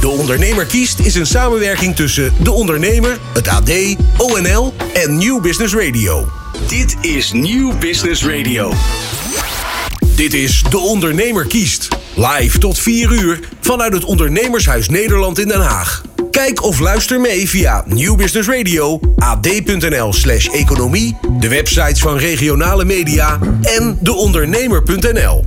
De Ondernemer kiest is een samenwerking tussen De Ondernemer, het AD, ONL en New Business Radio. Dit is Nieuw Business Radio. Dit is De Ondernemer kiest. Live tot 4 uur vanuit het Ondernemershuis Nederland in Den Haag. Kijk of luister mee via New Business Radio, ad.nl slash economie, de websites van regionale media en deondernemer.nl.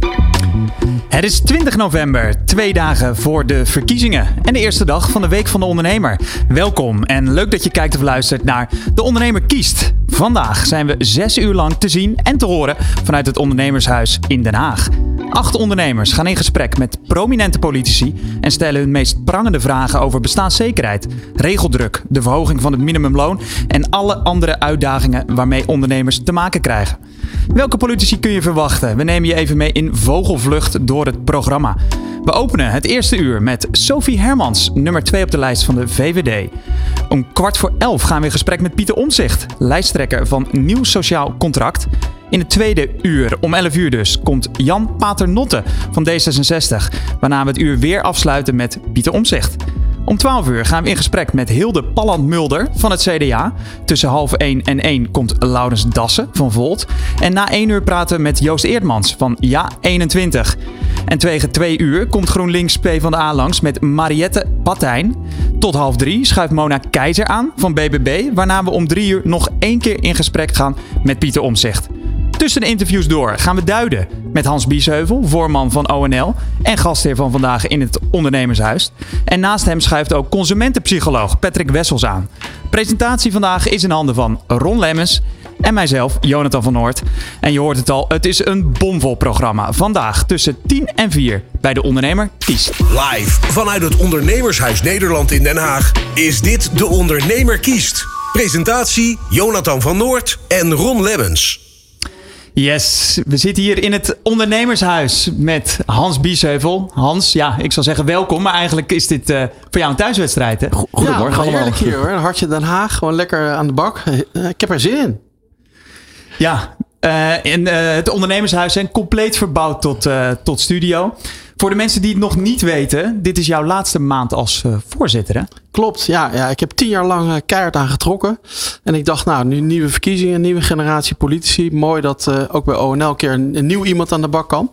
Het is 20 november, twee dagen voor de verkiezingen en de eerste dag van de Week van de Ondernemer. Welkom en leuk dat je kijkt of luistert naar De Ondernemer kiest. Vandaag zijn we zes uur lang te zien en te horen vanuit het Ondernemershuis in Den Haag. Acht ondernemers gaan in gesprek met prominente politici en stellen hun meest prangende vragen over bestaanszekerheid, regeldruk, de verhoging van het minimumloon en alle andere uitdagingen waarmee ondernemers te maken krijgen. Welke politici kun je verwachten? We nemen je even mee in vogelvlucht door het programma. We openen het eerste uur met Sophie Hermans, nummer 2 op de lijst van de VVD. Om kwart voor elf gaan we in gesprek met Pieter Omzicht, lijsttrekker van Nieuw Sociaal Contract. In het tweede uur, om 11 uur dus, komt Jan Paternotte van D66, waarna we het uur weer afsluiten met Pieter Omzicht. Om 12 uur gaan we in gesprek met Hilde Palland-Mulder van het CDA. Tussen half 1 en 1 komt Laurens Dassen van Volt. En na 1 uur praten we met Joost Eerdmans van Ja21. En tegen 2 uur komt GroenLinks PvdA langs met Mariette Patijn. Tot half 3 schuift Mona Keizer aan van BBB. Waarna we om 3 uur nog één keer in gesprek gaan met Pieter Omzicht. Tussen de interviews door gaan we duiden met Hans Biesheuvel, voorman van ONL en gastheer van vandaag in het Ondernemershuis. En naast hem schuift ook consumentenpsycholoog Patrick Wessels aan. Presentatie vandaag is in handen van Ron Lemmens en mijzelf, Jonathan van Noort. En je hoort het al, het is een bomvol programma. Vandaag tussen 10 en 4 bij de Ondernemer kiest. Live vanuit het Ondernemershuis Nederland in Den Haag is dit De Ondernemer kiest. Presentatie Jonathan van Noort en Ron Lemmens. Yes, we zitten hier in het ondernemershuis met Hans Biesheuvel. Hans, ja, ik zal zeggen welkom, maar eigenlijk is dit uh, voor jou een thuiswedstrijd, hè? Goedemorgen ja, allemaal. hier hoor, een hartje Den Haag, gewoon lekker aan de bak. Uh, ik heb er zin in. Ja, uh, in het ondernemershuis zijn compleet verbouwd tot, tot studio. Voor de mensen die het nog niet weten, dit is jouw laatste maand als voorzitter, hè? Klopt, ja, ja. Ik heb tien jaar lang uh, keihard aan getrokken. En ik dacht, nou, nu nieuwe verkiezingen, nieuwe generatie politici. Mooi dat uh, ook bij ONL een keer een, nieuw iemand aan de bak kan.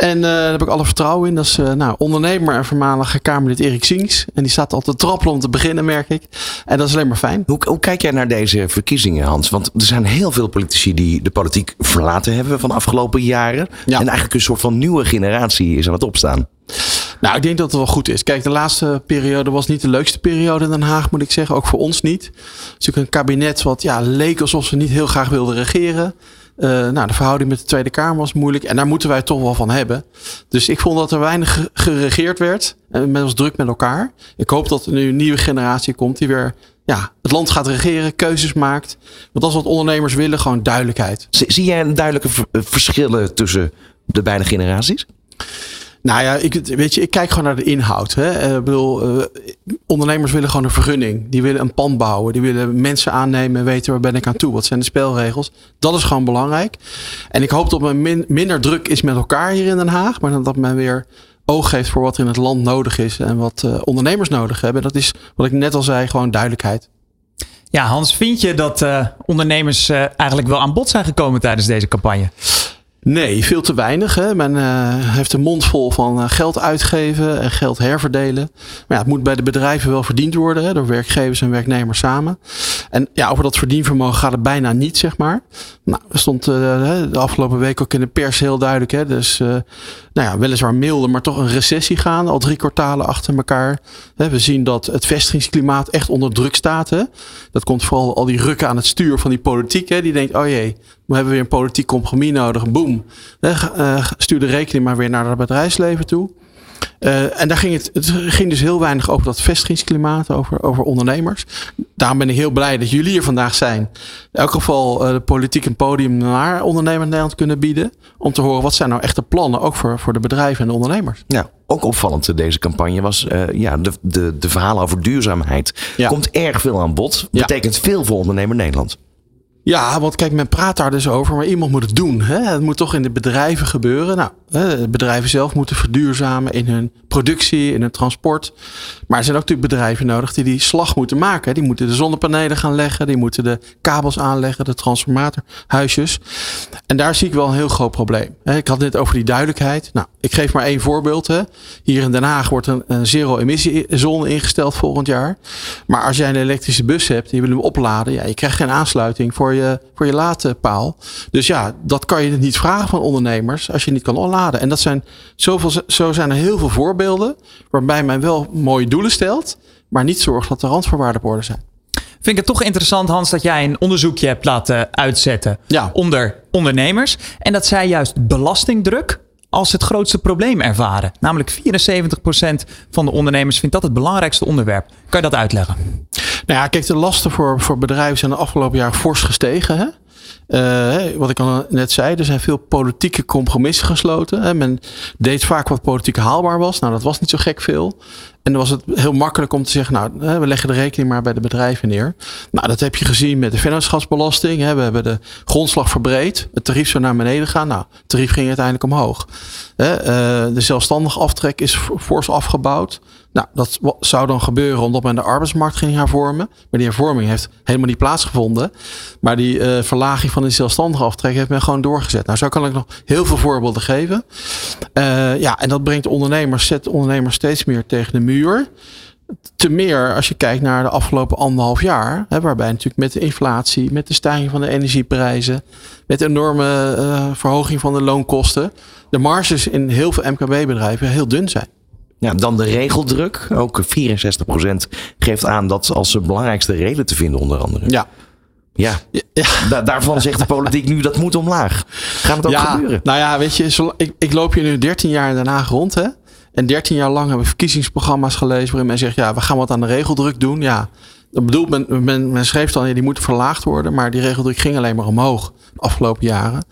En uh, daar heb ik alle vertrouwen in. Dat is nou, ondernemer en voormalige Kamerlid Erik Sings. En die staat al te trappelen om te beginnen, merk ik. En dat is alleen maar fijn. Hoe, hoe kijk jij naar deze verkiezingen, Hans? Want er zijn heel veel politici die de politiek verlaten hebben van de afgelopen jaren. Ja. En eigenlijk een soort van nieuwe generatie is aan het opstaan. Nou, ik denk dat het wel goed is. Kijk, de laatste periode was niet de leukste periode in Den Haag, moet ik zeggen. Ook voor ons niet. Het is natuurlijk een kabinet wat ja, leek alsof ze niet heel graag wilden regeren. Uh, nou, de verhouding met de Tweede Kamer was moeilijk. En daar moeten wij toch wel van hebben. Dus ik vond dat er weinig geregeerd werd. En men was druk met elkaar. Ik hoop dat er nu een nieuwe generatie komt die weer ja, het land gaat regeren, keuzes maakt. Want dat is wat ondernemers willen, gewoon duidelijkheid. Zie jij een duidelijke verschillen tussen de beide generaties? Nou ja, ik, weet je, ik kijk gewoon naar de inhoud. Hè. Eh, ik bedoel, uh, ondernemers willen gewoon een vergunning. Die willen een pand bouwen. Die willen mensen aannemen en weten waar ben ik aan toe. Wat zijn de spelregels? Dat is gewoon belangrijk. En ik hoop dat men min, minder druk is met elkaar hier in Den Haag. Maar dat men weer oog geeft voor wat er in het land nodig is. En wat uh, ondernemers nodig hebben. Dat is, wat ik net al zei, gewoon duidelijkheid. Ja, Hans, vind je dat ondernemers eigenlijk wel aan bod zijn gekomen tijdens deze campagne? Nee, veel te weinig. Hè. Men uh, heeft een mond vol van uh, geld uitgeven en geld herverdelen. Maar ja, het moet bij de bedrijven wel verdiend worden hè, door werkgevers en werknemers samen. En ja, over dat verdienvermogen gaat het bijna niet, zeg maar. Nou, er stond uh, de afgelopen week ook in de pers heel duidelijk. Hè, dus nou ja, weliswaar milder, maar toch een recessie gaan. Al drie kwartalen achter elkaar. We zien dat het vestigingsklimaat echt onder druk staat. Hè. Dat komt vooral al die rukken aan het stuur van die politiek. Hè, die denkt, oh jee, we hebben weer een politiek compromis nodig. Boom. Uh, stuur de rekening maar weer naar het bedrijfsleven toe. Uh, en daar ging het, het ging dus heel weinig over dat vestigingsklimaat, over, over ondernemers. Daarom ben ik heel blij dat jullie hier vandaag zijn. In elk geval uh, de politiek een podium naar ondernemers Nederland kunnen bieden. Om te horen wat zijn nou echte plannen, ook voor, voor de bedrijven en de ondernemers. Ja, ook opvallend deze campagne was uh, ja, de, de, de verhalen over duurzaamheid. Ja. Komt erg veel aan bod. Betekent veel voor ondernemer Nederland. Ja, want kijk, men praat daar dus over, maar iemand moet het doen. Hè? Het moet toch in de bedrijven gebeuren. Nou, bedrijven zelf moeten verduurzamen in hun productie, in hun transport. Maar er zijn ook natuurlijk bedrijven nodig die die slag moeten maken. Die moeten de zonnepanelen gaan leggen, die moeten de kabels aanleggen, de transformatorhuisjes. En daar zie ik wel een heel groot probleem. Ik had net over die duidelijkheid. Nou, ik geef maar één voorbeeld. Hier in Den Haag wordt een, een zero-emissiezone ingesteld volgend jaar. Maar als jij een elektrische bus hebt en je wil hem opladen, ja, je krijgt geen aansluiting voor je, voor je laadpaal. Dus ja, dat kan je niet vragen van ondernemers als je niet kan opladen. En dat zijn zoveel, zo zijn er heel veel voorbeelden waarbij men wel mooie doelen stelt, maar niet zorgt dat de randvoorwaarden op orde zijn. Vind ik het toch interessant, Hans, dat jij een onderzoekje hebt laten uitzetten onder ondernemers. En dat zij juist belastingdruk als het grootste probleem ervaren. Namelijk 74% van de ondernemers vindt dat het belangrijkste onderwerp. Kan je dat uitleggen? Nou ja, kijk, de lasten voor, voor bedrijven zijn de afgelopen jaar fors gestegen. Hè? Uh, wat ik al net zei, er zijn veel politieke compromissen gesloten. Hè. Men deed vaak wat politiek haalbaar was. Nou, dat was niet zo gek veel. En dan was het heel makkelijk om te zeggen, nou, we leggen de rekening maar bij de bedrijven neer. Nou, dat heb je gezien met de vennootschapsbelasting. We hebben de grondslag verbreed. Het tarief zou naar beneden gaan. Nou, het tarief ging uiteindelijk omhoog. Eh, de zelfstandig aftrek is fors afgebouwd. Nou, dat zou dan gebeuren omdat men de arbeidsmarkt ging hervormen. Maar die hervorming heeft helemaal niet plaatsgevonden. Maar die uh, verlaging van de zelfstandige aftrek heeft men gewoon doorgezet. Nou, zo kan ik nog heel veel voorbeelden geven. Uh, ja, en dat brengt ondernemers, zet ondernemers steeds meer tegen de muur. Te meer als je kijkt naar de afgelopen anderhalf jaar. Hè, waarbij natuurlijk met de inflatie, met de stijging van de energieprijzen, met de enorme uh, verhoging van de loonkosten, de marges in heel veel MKB-bedrijven heel dun zijn. Ja, dan de regeldruk. Ook 64% geeft aan dat als de belangrijkste reden te vinden, onder andere. Ja. Ja, ja. daarvan zegt de politiek nu dat moet omlaag. Gaat het ook ja, gebeuren? Nou ja, weet je, ik, ik loop hier nu 13 jaar in Den Haag rond. Hè? En 13 jaar lang hebben we verkiezingsprogramma's gelezen waarin men zegt, ja, we gaan wat aan de regeldruk doen. Ja, dat bedoelt men, men, men schreef dan, ja, die moet verlaagd worden. Maar die regeldruk ging alleen maar omhoog de afgelopen jaren.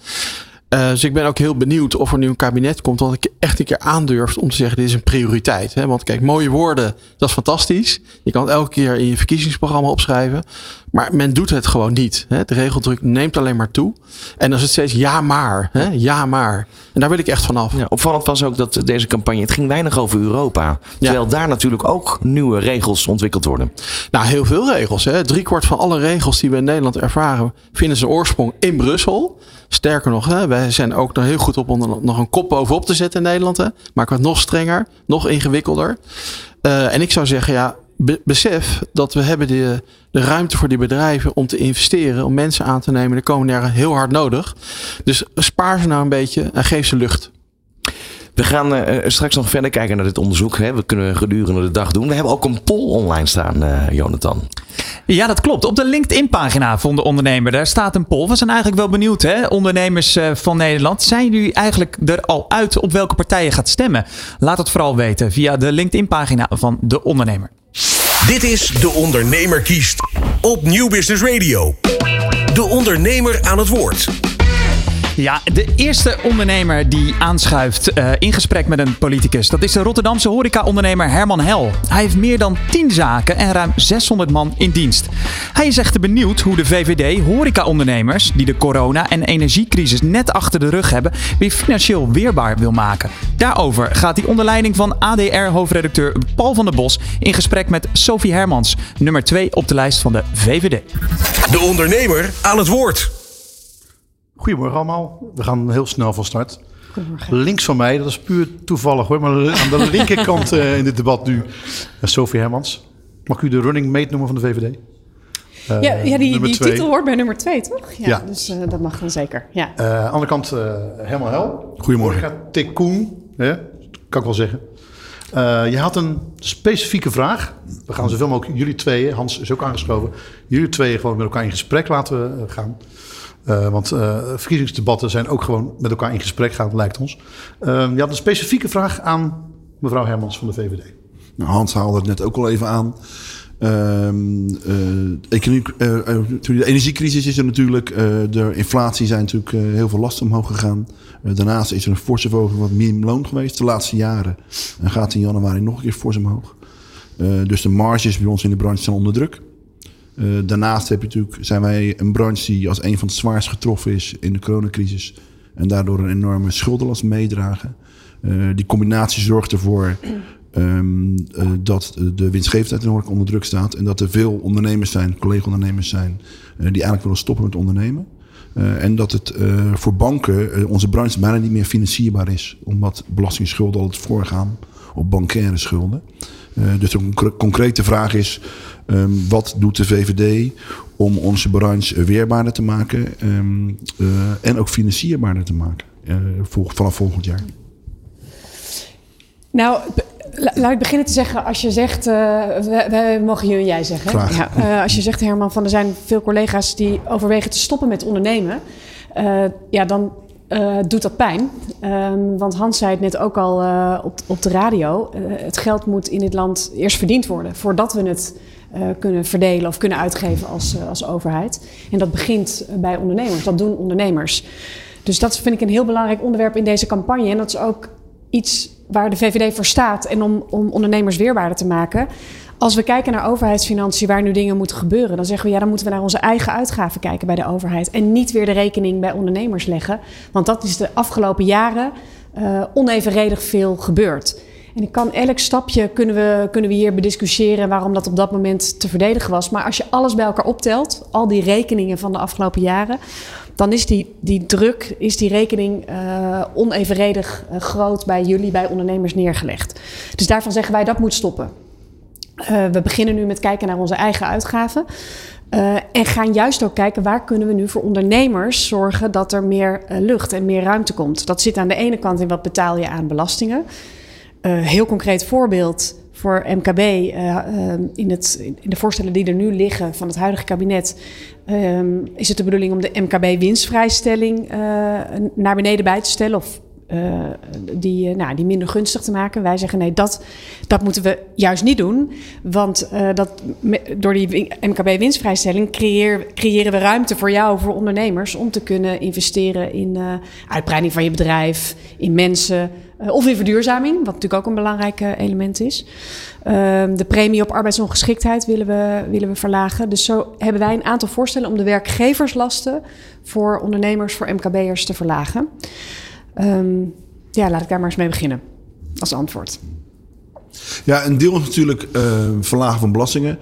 Uh, dus ik ben ook heel benieuwd of er nu een kabinet komt dat ik echt een keer aandurft om te zeggen dit is een prioriteit. Hè? Want kijk, mooie woorden, dat is fantastisch. Je kan het elke keer in je verkiezingsprogramma opschrijven. Maar men doet het gewoon niet. Hè? De regeldruk neemt alleen maar toe. En dan is het steeds ja maar, hè? ja maar. En daar wil ik echt vanaf. Ja, opvallend was ook dat deze campagne, het ging weinig over Europa. Terwijl daar natuurlijk ook nieuwe regels ontwikkeld worden. Nou, heel veel regels. Hè? Driekwart van alle regels die we in Nederland ervaren, vinden ze oorsprong in Brussel. Sterker nog, hè, wij zijn ook nog heel goed op om nog een kop bovenop te zetten in Nederland. Hè. Maken we het nog strenger, nog ingewikkelder. Uh, en ik zou zeggen, ja, besef dat we hebben de, de ruimte voor die bedrijven om te investeren, om mensen aan te nemen. De komende jaren heel hard nodig. Dus spaar ze nou een beetje en geef ze lucht. We gaan uh, straks nog verder kijken naar dit onderzoek. Hè. We kunnen gedurende de dag doen. We hebben ook een poll online staan, uh, Jonathan. Ja, dat klopt. Op de LinkedIn-pagina van de ondernemer, daar staat een poll. We zijn eigenlijk wel benieuwd, hè? ondernemers uh, van Nederland. Zijn jullie eigenlijk er al uit op welke partij je gaat stemmen? Laat het vooral weten via de LinkedIn-pagina van de ondernemer. Dit is De Ondernemer kiest op Nieuw Business Radio. De ondernemer aan het woord. Ja, de eerste ondernemer die aanschuift uh, in gesprek met een politicus, dat is de Rotterdamse horeca-ondernemer Herman Hel. Hij heeft meer dan 10 zaken en ruim 600 man in dienst. Hij is echter benieuwd hoe de VVD horeca-ondernemers, die de corona- en energiecrisis net achter de rug hebben, weer financieel weerbaar wil maken. Daarover gaat hij onder leiding van ADR-hoofdredacteur Paul van der Bos in gesprek met Sophie Hermans, nummer 2 op de lijst van de VVD. De ondernemer aan het woord. Goedemorgen allemaal. We gaan heel snel van start. Links van mij, dat is puur toevallig hoor, maar aan de linkerkant uh, in dit debat nu, uh, Sophie Hermans. Mag u de running mate noemen van de VVD? Uh, ja, ja, die, die titel hoort bij nummer twee, toch? Ja, ja. dus dat mag dan zeker. Ja. aan de andere kant Herman Hel. Goedemorgen. Tekoen, hè? kan ik wel zeggen. je had een specifieke vraag. We gaan zoveel mogelijk, jullie tweeën, Hans is ook aangeschoven, jullie tweeën gewoon met elkaar in gesprek laten gaan. Uh, want uh, verkiezingsdebatten zijn ook gewoon met elkaar in gesprek gaan, lijkt ons. Uh, je had een specifieke vraag aan mevrouw Hermans van de VVD. Nou, Hans haalde het net ook al even aan. Ehm, economie, de energiecrisis is er natuurlijk. de inflatie zijn natuurlijk heel veel lasten omhoog gegaan. daarnaast is er een forse verhoging van het minimumloon geweest de laatste jaren. En gaat in januari nog een keer fors omhoog. dus de marges bij ons in de branche zijn onder druk. Uh, daarnaast heb je natuurlijk, zijn wij een branche die als een van de zwaarst getroffen is in de coronacrisis. en daardoor een enorme schuldenlast meedragen. die combinatie zorgt ervoor um, dat de winstgevendheid enorm onder druk staat en dat er veel ondernemers zijn, collega-ondernemers zijn, die eigenlijk willen stoppen met ondernemen. Uh, en dat het uh, voor banken, uh, onze branche bijna niet meer financierbaar is. Omdat belastingsschulden altijd voorgaan op bankaire schulden. dus een concrete vraag is, um, wat doet de VVD om onze branche weerbaarder te maken um, en ook financierbaarder te maken vanaf volgend jaar? Nou, laat ik beginnen te zeggen, als je zegt, uh, wij, mogen je en jij zeggen. Ja, als je zegt, Herman, van er zijn veel collega's die overwegen te stoppen met ondernemen. Ja, dan doet dat pijn. Um, want Hans zei het net ook al op, op de radio. het geld moet in dit land eerst verdiend worden voordat we het kunnen verdelen of kunnen uitgeven als, als overheid. En dat begint bij ondernemers. Dat doen ondernemers. Dus dat vind ik een heel belangrijk onderwerp in deze campagne. En dat is ook iets waar de VVD voor staat en om, om ondernemers weerbaarder te maken. Als we kijken naar overheidsfinanciën, waar nu dingen moeten gebeuren, dan zeggen we ja, dan moeten we naar onze eigen uitgaven kijken bij de overheid. En niet weer de rekening bij ondernemers leggen. Want dat is de afgelopen jaren uh, onevenredig veel gebeurd. En ik kan elk stapje kunnen we, kunnen we hier bediscussiëren waarom dat op dat moment te verdedigen was. Maar als je alles bij elkaar optelt, al die rekeningen van de afgelopen jaren, dan is die, die druk, is die rekening uh, onevenredig uh, groot bij jullie, bij ondernemers neergelegd. Dus daarvan zeggen wij dat moet stoppen. Uh, we beginnen nu met kijken naar onze eigen uitgaven. en gaan juist ook kijken waar kunnen we nu voor ondernemers zorgen dat er meer lucht en meer ruimte komt. Dat zit aan de ene kant in wat betaal je aan belastingen. Heel concreet voorbeeld voor MKB uh, in, het, in de voorstellen die er nu liggen van het huidige kabinet Um, is het de bedoeling om de MKB-winstvrijstelling naar beneden bij te stellen? Of uh, die, uh, nou, die minder gunstig te maken. Wij zeggen nee, dat, dat moeten we juist niet doen. Want dat, door die MKB-winstvrijstelling creëer, creëren we ruimte voor jou, voor ondernemers, om te kunnen investeren in uitbreiding van je bedrijf, in mensen of in verduurzaming, wat natuurlijk ook een belangrijk element is. Ehm, de premie op arbeidsongeschiktheid willen we, willen we verlagen. Dus zo hebben wij een aantal voorstellen om de werkgeverslasten voor ondernemers, voor MKB'ers te verlagen. Um, ja, laat ik daar maar eens mee beginnen als antwoord. Ja, een deel is natuurlijk uh, verlagen van belastingen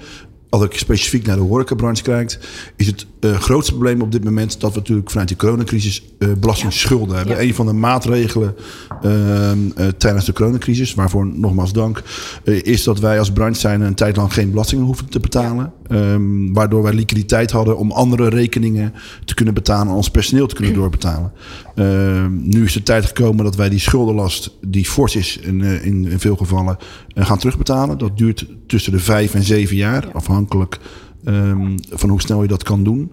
als ik specifiek naar de horecabranche kijkt, is het uh, grootste probleem op dit moment dat we natuurlijk vanuit die coronacrisis uh, belastingsschulden hebben. Een van de maatregelen uh, tijdens de coronacrisis, waarvoor nogmaals dank, is dat wij als branche zijn een tijd lang geen belastingen hoeven te betalen. Um, waardoor wij liquiditeit hadden om andere rekeningen te kunnen betalen en ons personeel te kunnen doorbetalen. Ehm, nu is de tijd gekomen dat wij die schuldenlast, die fors is in, in, in veel gevallen, gaan terugbetalen. Dat duurt tussen de vijf en zeven jaar, afhankelijk um, van hoe snel je dat kan doen.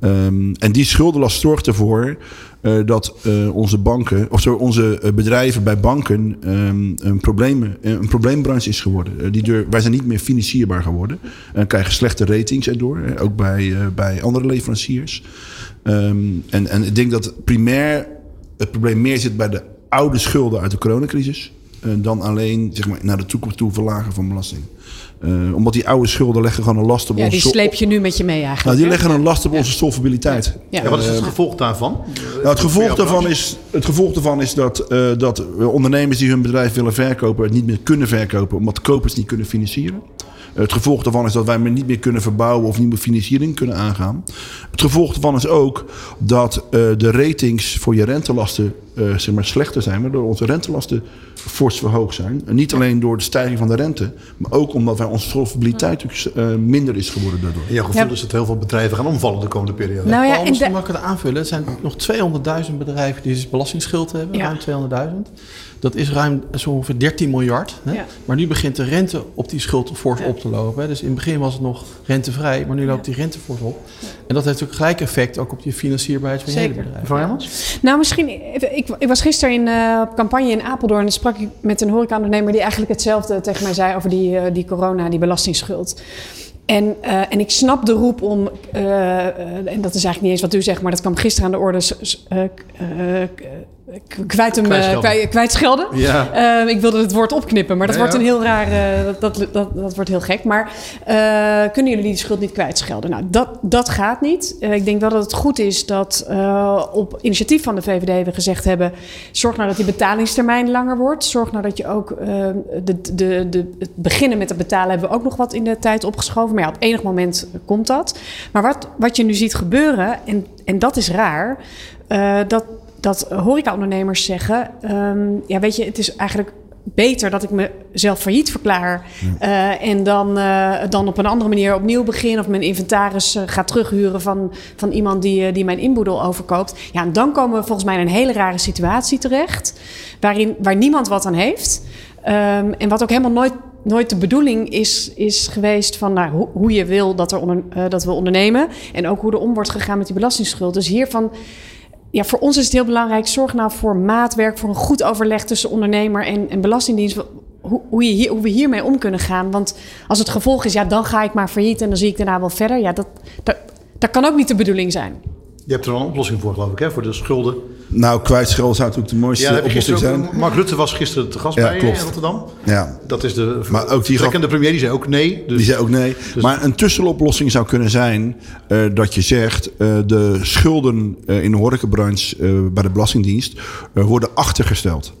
Um, en die schuldenlast zorgt ervoor uh, dat uh, onze banken, of onze uh, bedrijven bij banken um, een, een probleembranche is geworden. die wij zijn niet meer financierbaar geworden. En krijgen slechte ratings erdoor, ook bij, bij andere leveranciers. En, en ik denk dat primair het probleem meer zit bij de oude schulden uit de coronacrisis. dan alleen zeg maar, naar de toekomst toe verlagen van belasting. Uh, omdat die oude schulden leggen gewoon een last op ja, onze... die sleep je nu met je mee eigenlijk. Nou, die leggen een last op onze solvabiliteit. Ja. ja. wat is het gevolg daarvan? Nou, het, gevolg daarvan is, het gevolg daarvan is dat, uh, dat ondernemers die hun bedrijf willen verkopen... het niet meer kunnen verkopen omdat kopers niet kunnen financieren. Het gevolg daarvan is dat wij niet meer kunnen verbouwen of niet meer financiering kunnen aangaan. Het gevolg daarvan is ook dat uh, de ratings voor je rentelasten uh, zeg maar slechter zijn, waardoor onze rentelasten fors verhoogd zijn. En niet alleen door de stijging van de rente, maar ook omdat wij onze solvabiliteit uh, minder is geworden daardoor. En jouw gevoel ja. is dat heel veel bedrijven gaan omvallen de komende periode. Nou ja, Paul, misschien mag ik het aanvullen. Er zijn nog 200.000 bedrijven die dus belastingsschuld hebben, ja. ruim 200.000. Dat is ruim zo ongeveer 13 miljard. Hè? Ja. Maar nu begint de rente op die schuld fors ja. op te lopen. Hè? Dus in het begin was het nog rentevrij, maar nu loopt die rente fors op. En dat heeft ook gelijk effect ook op je financierbaarheid van je hele bedrijf. Mevrouw Nou, misschien... Ik, ik was gisteren in, uh, op campagne in Apeldoorn... en sprak ik met een horecaondernemer... die eigenlijk hetzelfde tegen mij zei over die, uh, die corona, die belastingsschuld. En, uh, en ik snap de roep om, uh, uh, en dat is eigenlijk niet eens wat u zegt, maar dat kwam gisteren aan de orde, kwijt hem, kwijt, kwijtschelden. Ja. Ehm, ik wilde het woord opknippen, maar dat wordt een heel raar, dat, dat, dat, dat, wordt heel gek. Maar kunnen jullie die schuld niet kwijtschelden? Nou, dat, dat gaat niet. ik denk wel dat het goed is dat op initiatief van de VVD we gezegd hebben, zorg nou dat die betalingstermijn langer wordt. Zorg nou dat je ook de, de, de, het beginnen met het betalen hebben we ook nog wat in de tijd opgeschoven. Maar ja, op enig moment komt dat. Maar wat, wat je nu ziet gebeuren, en, en dat is raar, uh, dat, dat horecaondernemers zeggen... Um, ja, weet je, het is eigenlijk beter dat ik mezelf failliet verklaar. Uh, en dan, uh, dan op een andere manier opnieuw begin. Of mijn inventaris uh, ga terughuren van, van iemand die, die mijn inboedel overkoopt. Ja, en dan komen we volgens mij in een hele rare situatie terecht. Waarin, waar niemand wat aan heeft. Um, en wat ook helemaal nooit nooit de bedoeling is, is geweest van nou, hoe, hoe je wil dat, er onder, dat we ondernemen. En ook hoe er om wordt gegaan met die belastingsschuld. Dus hiervan, ja, voor ons is het heel belangrijk, zorg nou voor maatwerk, voor een goed overleg tussen ondernemer en, en belastingdienst. Hoe, hoe, je hier, hoe we hiermee om kunnen gaan. Want als het gevolg is, ja, dan ga ik maar failliet en dan zie ik daarna wel verder. Ja, dat, dat, dat kan ook niet de bedoeling zijn. Je hebt er al een oplossing voor, geloof ik, hè? voor de schulden. Nou, kwijtschelden zou natuurlijk de mooiste ja, oplossing zijn. Mark Rutte was gisteren te gast bij in Rotterdam. Ja. Dat is de maar ook die gaf, premier, die zei ook nee. Dus, die zei ook nee. Dus- maar een tussenoplossing zou kunnen zijn uh, dat je zegt... Uh, de schulden uh, in de horecabranche bij de Belastingdienst worden achtergesteld.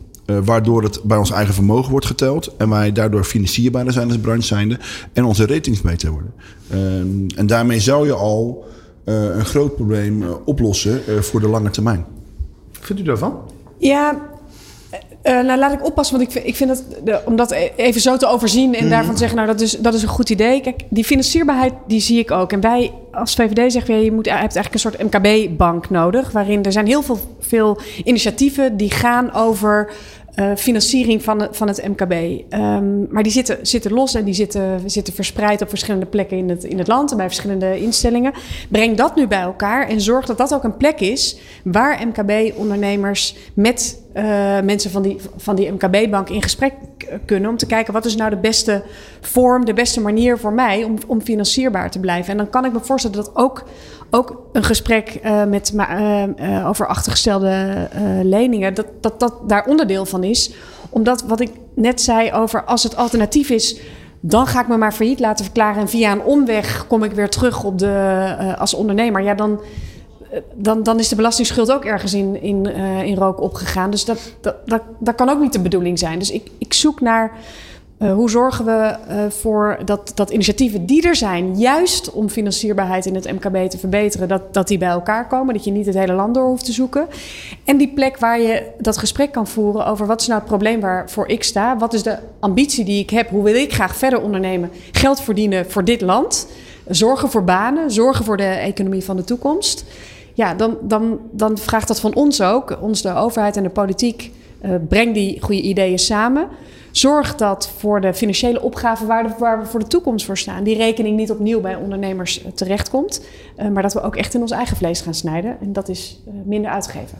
waardoor het bij ons eigen vermogen wordt geteld. En wij daardoor financierbaarder zijn als branche zijnde. En onze ratings beter worden. Ehm, en daarmee zou je al uh, een groot probleem oplossen voor de lange termijn. Vindt u daarvan? Ja, nou, laat ik oppassen, want ik vind, ik vind dat, de, om dat e-, even zo te overzien en mm. daarvan zeggen, nou, dat is, dat is een goed idee. Kijk, die financierbaarheid, die zie ik ook. En wij als VVD zeggen, ja, je moet, je hebt eigenlijk een soort MKB-bank nodig, waarin er zijn heel veel, veel initiatieven die gaan over uh, financiering van, van het MKB. Um, ehm, maar die zitten, zitten los en die zitten, zitten verspreid op verschillende plekken in het, in het land en bij verschillende instellingen. Breng dat nu bij elkaar en zorg dat dat ook een plek is waar MKB-ondernemers met uh, mensen van die, van die MKB-bank in gesprek kunnen. Om te kijken wat is nou de beste vorm, de beste manier voor mij om, om financierbaar te blijven. En dan kan ik me voorstellen dat ook, ook een gesprek uh, met, uh, uh, over achtergestelde leningen, dat, dat dat daar onderdeel van is. Omdat wat ik net zei over als het alternatief is dan ga ik me maar failliet laten verklaren en via een omweg kom ik weer terug op de, als ondernemer. Ja, dan, dan, dan is de belastingsschuld ook ergens in, in, in rook opgegaan. Dus dat, dat, dat, dat kan ook niet de bedoeling zijn. Dus ik, ik zoek naar uh, hoe zorgen we uh, voor dat, dat initiatieven die er zijn, juist om financierbaarheid in het MKB te verbeteren, dat, dat die bij elkaar komen. Dat je niet het hele land door hoeft te zoeken. En die plek waar je dat gesprek kan voeren over wat is nou het probleem waarvoor ik sta. Wat is de ambitie die ik heb? Hoe wil ik graag verder ondernemen? Geld verdienen voor dit land. Zorgen voor banen, zorgen voor de economie van de toekomst ja, dan, dan, dan vraagt dat van ons ook, ons de overheid en de politiek, uh, breng die goede ideeën samen. Zorg dat voor de financiële opgaven waar, waar, we voor de toekomst voor staan, die rekening niet opnieuw bij ondernemers uh, terechtkomt. Uh, maar dat we ook echt in ons eigen vlees gaan snijden. En dat is minder uitgeven.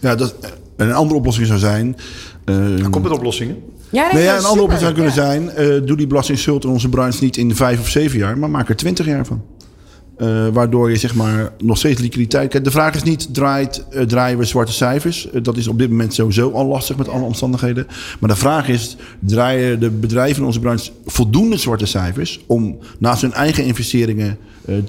Ja, dat, een andere oplossing zou zijn. Uh, komt met oplossingen? Ja, nee, ja, een andere oplossing zou kunnen zijn: doe die belastingschuld in onze branche niet in vijf of zeven jaar, maar maak er twintig jaar van. Uh, waardoor je zeg maar nog steeds liquiditeit. Kijk, de vraag is niet: draait, uh, draaien we zwarte cijfers? Uh, dat is op dit moment sowieso al lastig met alle omstandigheden. Maar de vraag is: draaien de bedrijven in onze branche voldoende zwarte cijfers om naast hun eigen investeringen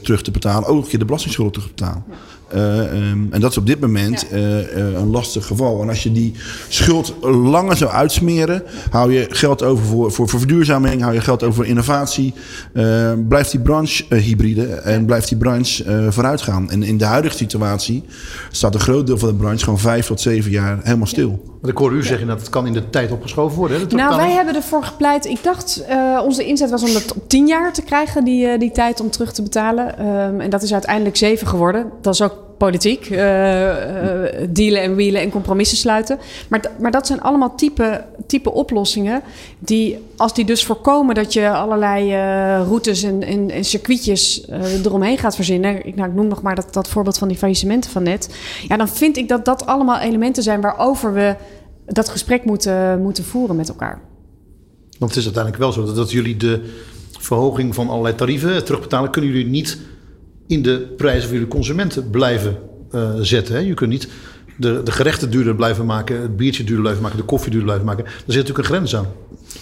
terug te betalen, ook een keer de belastingschulden terug te betalen? Um, en dat is op dit moment ja. uh, uh, een lastig geval. En als je die schuld langer zou uitsmeren, hou je geld over voor, voor, voor verduurzaming, hou je geld over voor innovatie. blijft die branche hybride en blijft die branche vooruit gaan. En in de huidige situatie staat een groot deel van de branche gewoon vijf tot zeven jaar helemaal stil. Want ik hoor u zeggen dat het kan in de tijd opgeschoven worden. Hè? nou, wij hebben ervoor gepleit. Ik dacht, onze inzet was om het op tien jaar te krijgen, die, die tijd om terug te betalen. Um, en dat is uiteindelijk zeven geworden. Dat is ook politiek. Uh, dealen en wielen en compromissen sluiten. Maar, maar dat zijn allemaal type, type oplossingen die, als die dus voorkomen dat je allerlei routes en, en, en circuitjes eromheen gaat verzinnen. Ik, nou, ik noem nog maar dat, dat voorbeeld van die faillissementen van net. Ja, dan vind ik dat dat allemaal elementen zijn waarover we dat gesprek moeten, moeten voeren met elkaar. Want het is uiteindelijk wel zo dat, dat jullie de verhoging van allerlei tarieven terugbetalen, kunnen jullie niet in de prijzen voor jullie consumenten blijven uh, zetten. Hè? Je kunt niet de, de gerechten duurder blijven maken, het biertje duurder blijven maken, de koffie duurder blijven maken. Daar zit natuurlijk een grens aan.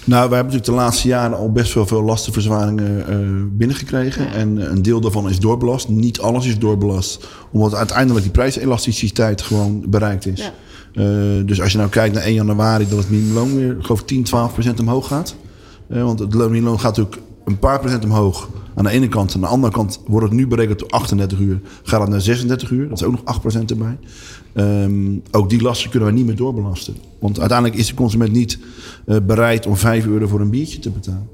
Nou, wij hebben natuurlijk de laatste jaren al best wel veel lastenverzwaringen uh, binnengekregen. En een deel daarvan is doorbelast. Niet alles is doorbelast. Omdat uiteindelijk die prijselasticiteit gewoon bereikt is. Ja. Uh, dus als je nou kijkt naar 1 januari, dat het minimumloon weer, geloof 10, 12 procent omhoog gaat. Uh, want het minimumloon gaat natuurlijk een paar procent omhoog aan de ene kant. Aan de andere kant wordt het nu berekend tot 38 uur. Gaat het naar 36 uur, dat is ook nog 8 procent erbij. Um, ook die lasten kunnen we niet meer doorbelasten. Want uiteindelijk is de consument niet uh, bereid om 5 euro voor een biertje te betalen.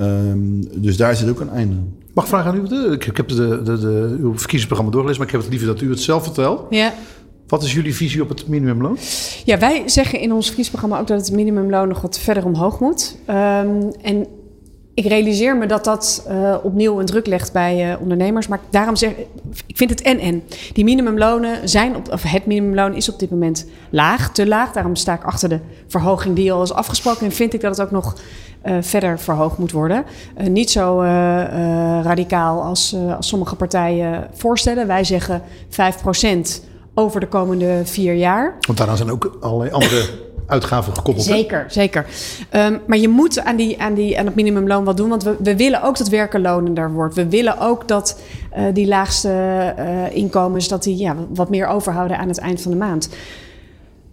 Um, dus daar zit ook een einde aan. Mag ik vragen aan u? Ik, ik heb de, de, de, uw verkiezingsprogramma doorgelezen, maar ik heb het liever dat u het zelf vertelt. Ja. Wat is jullie visie op het minimumloon? Ja, wij zeggen in ons verkiezingsprogramma ook dat het minimumloon nog wat verder omhoog moet. Um, en ik realiseer me dat dat uh, opnieuw een druk legt bij uh, ondernemers. Maar daarom zeg ik, vind het en-en. Die minimumlonen zijn, op, of het minimumloon is op dit moment laag, te laag. Daarom sta ik achter de verhoging die al is afgesproken. En vind ik dat het ook nog uh, verder verhoogd moet worden. niet zo radicaal als, als sommige partijen voorstellen. Wij zeggen 5% over de komende vier jaar. Want daaraan zijn ook allerlei andere uitgaven gekoppeld. Zeker, hè? zeker. Um, maar je moet aan, die, aan, die, aan het minimumloon wat doen. Want we, we willen ook dat werken lonender wordt. We willen ook dat uh, die laagste uh, inkomens dat die, ja, wat meer overhouden aan het eind van de maand.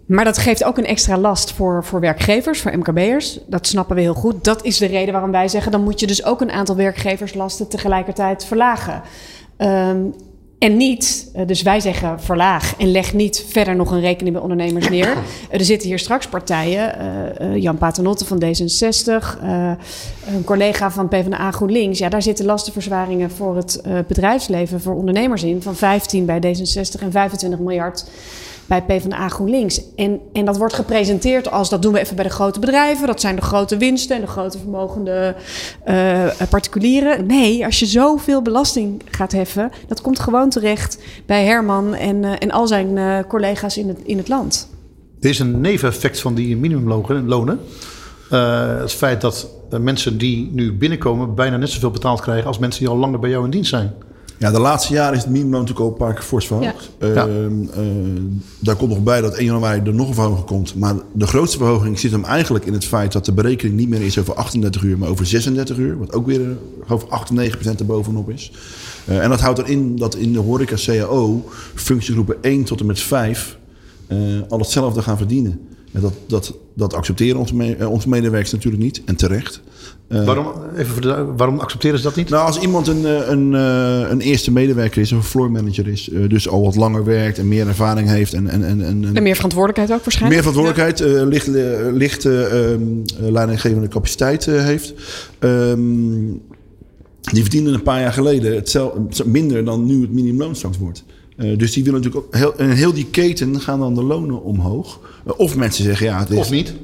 Maar dat geeft ook een extra last voor, voor werkgevers, voor MKB'ers. Dat snappen we heel goed. Dat is de reden waarom wij zeggen... dan moet je dus ook een aantal werkgeverslasten tegelijkertijd verlagen. Um, en niet, eh, dus wij zeggen verlaag en leg niet verder nog een rekening bij ondernemers neer. Er zitten hier straks partijen, uh, Jan Paternotte van D66, uh, een collega van PvdA GroenLinks. Ja, daar zitten lastenverzwaringen voor het bedrijfsleven, voor ondernemers in, van 15 bij D66 en 25 miljard bij PvdA GroenLinks. En, en dat wordt gepresenteerd als dat doen we even bij de grote bedrijven. Dat zijn de grote winsten en de grote vermogende uh, particulieren. Nee, als je zoveel belasting gaat heffen, dat komt gewoon terecht bij Herman en, uh, en al zijn uh, collega's in het, in het land. Er is een neveneffect van die minimumlonen. het feit dat mensen die nu binnenkomen bijna net zoveel betaald krijgen als mensen die al langer bij jou in dienst zijn. Ja, de laatste jaren is het minimumloon natuurlijk al een paar keer fors verhoogd. Ja. Uh, uh, daar komt nog bij dat 1 januari er nog een verhoging komt. Maar de grootste verhoging zit hem eigenlijk in het feit dat de berekening niet meer is over 38 uur, maar over 36 uur. Wat ook weer over 8 of 9 procent erbovenop is. Uh, en dat houdt erin dat in de horeca CAO functiegroepen 1 tot en met 5 al hetzelfde gaan verdienen. En dat, dat, dat accepteren onze, me, onze medewerkers natuurlijk niet. En terecht. Uh, waarom, even voor de, waarom accepteren ze dat niet? Nou, als iemand een, een, een eerste medewerker is, of een floor manager is, dus al wat langer werkt en meer ervaring heeft. En, en, en, en, en meer verantwoordelijkheid ook waarschijnlijk. Meer verantwoordelijkheid, ja. uh, licht, uh, licht um, leidinggevende capaciteit heeft. Um, die verdienen een paar jaar geleden hetzelfde, minder dan nu het minimumloon straks wordt. Uh, dus die willen natuurlijk ook heel, in heel die keten gaan dan de lonen omhoog. Uh, of mensen zeggen ja, het is, of niet.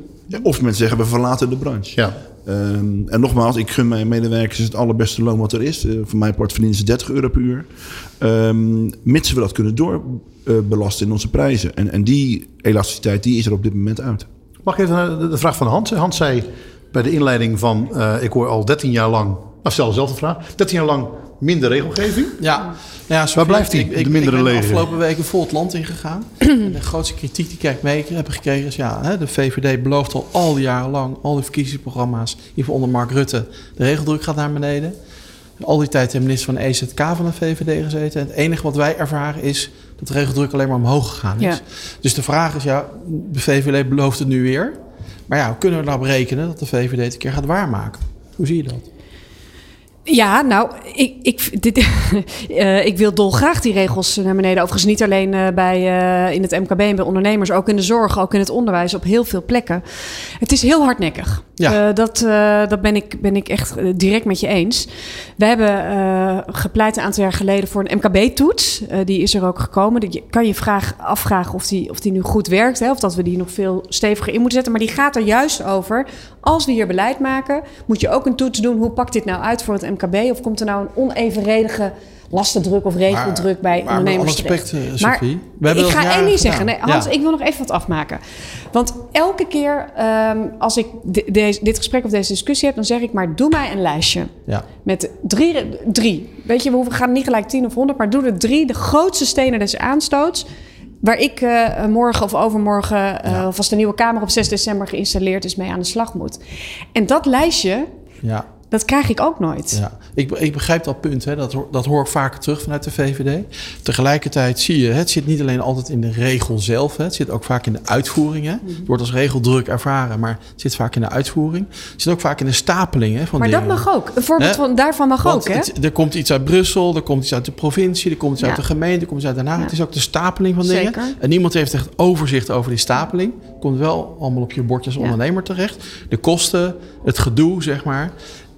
Of mensen zeggen we verlaten de branche. Ja. Um, en nogmaals, ik gun mijn medewerkers het allerbeste loon wat er is. Uh, voor mijn part verdienen ze 30 euro per uur. Um, mits we dat kunnen doorbelasten in onze prijzen. En, en die elasticiteit die is er op dit moment uit. Mag ik even de, de vraag van Hans? Hans zei bij de inleiding van ik hoor al 13 jaar lang. Nou, stel dezelfde vraag. 13 jaar lang minder regelgeving. Ja, ja waar blijft die? Ik, de mindere ik ben de afgelopen weken vol het land ingegaan. en de grootste kritiek die ik mee heb gekregen is... ja, hè, de VVD belooft al al die jaren lang... al die verkiezingsprogramma's, hiervoor onder Mark Rutte... de regeldruk gaat naar beneden. Al die tijd de minister van de EZK van de VVD gezeten. En het enige wat wij ervaren is dat de regeldruk alleen maar omhoog gegaan is. Ja. Dus de vraag is, ja, de VVD belooft het nu weer. Maar ja, kunnen we nou berekenen dat de VVD het een keer gaat waarmaken? Hoe zie je dat? Ja, nou, ik, ik, dit, uh, ik wil dolgraag die regels naar beneden. Overigens niet alleen uh, bij, uh, in het MKB en bij ondernemers, ook in de zorg, ook in het onderwijs, op heel veel plekken. Het is heel hardnekkig. Ja. dat dat ben, ik, ben ik echt direct met je eens. We hebben gepleit een aantal jaar geleden voor een MKB-toets. die is er ook gekomen. Je kan je vraag, afvragen of die, of die nu goed werkt, hè, of dat we die nog veel steviger in moeten zetten. Maar die gaat er juist over. Als we hier beleid maken, moet je ook een toets doen. Hoe pakt dit nou uit voor het MKB? Of komt er nou een onevenredige lastendruk of regeldruk bij maar, ondernemers respect, terecht? maar ik ga één ding zeggen. Nee, Hans, ja. ik wil nog even wat afmaken. Want elke keer um, als ik de, de, dit gesprek of deze discussie heb... dan zeg ik maar, doe mij een lijstje. Ja. Met drie, drie. Weet je, we gaan niet gelijk tien of honderd... maar doe er drie, de grootste stenen des aanstoots... waar ik uh, morgen of overmorgen, uh, of als de nieuwe Kamer op 6 december geïnstalleerd is, mee aan de slag moet. En dat lijstje, ja. Dat krijg ik ook nooit. Ja, ik, ik begrijp dat punt. Hè. Dat, dat hoor ik vaker terug vanuit de VVD. Tegelijkertijd zie je, het zit niet alleen altijd in de regel zelf. Hè. Het zit ook vaak in de uitvoering. Hè. Het wordt als regel druk ervaren, maar het zit vaak in de uitvoering. Het zit ook vaak in de stapeling hè, van Maar dat mag ook. Een voorbeeld van, daarvan mag ook. Hè? er komt iets uit Brussel, er komt iets uit de provincie, er komt iets uit de gemeente, er komt iets uit Den Haag. Het is ook de stapeling van dingen. En niemand heeft echt overzicht over die stapeling. Komt wel allemaal op je bordjes ondernemer terecht. De kosten, het gedoe, zeg maar.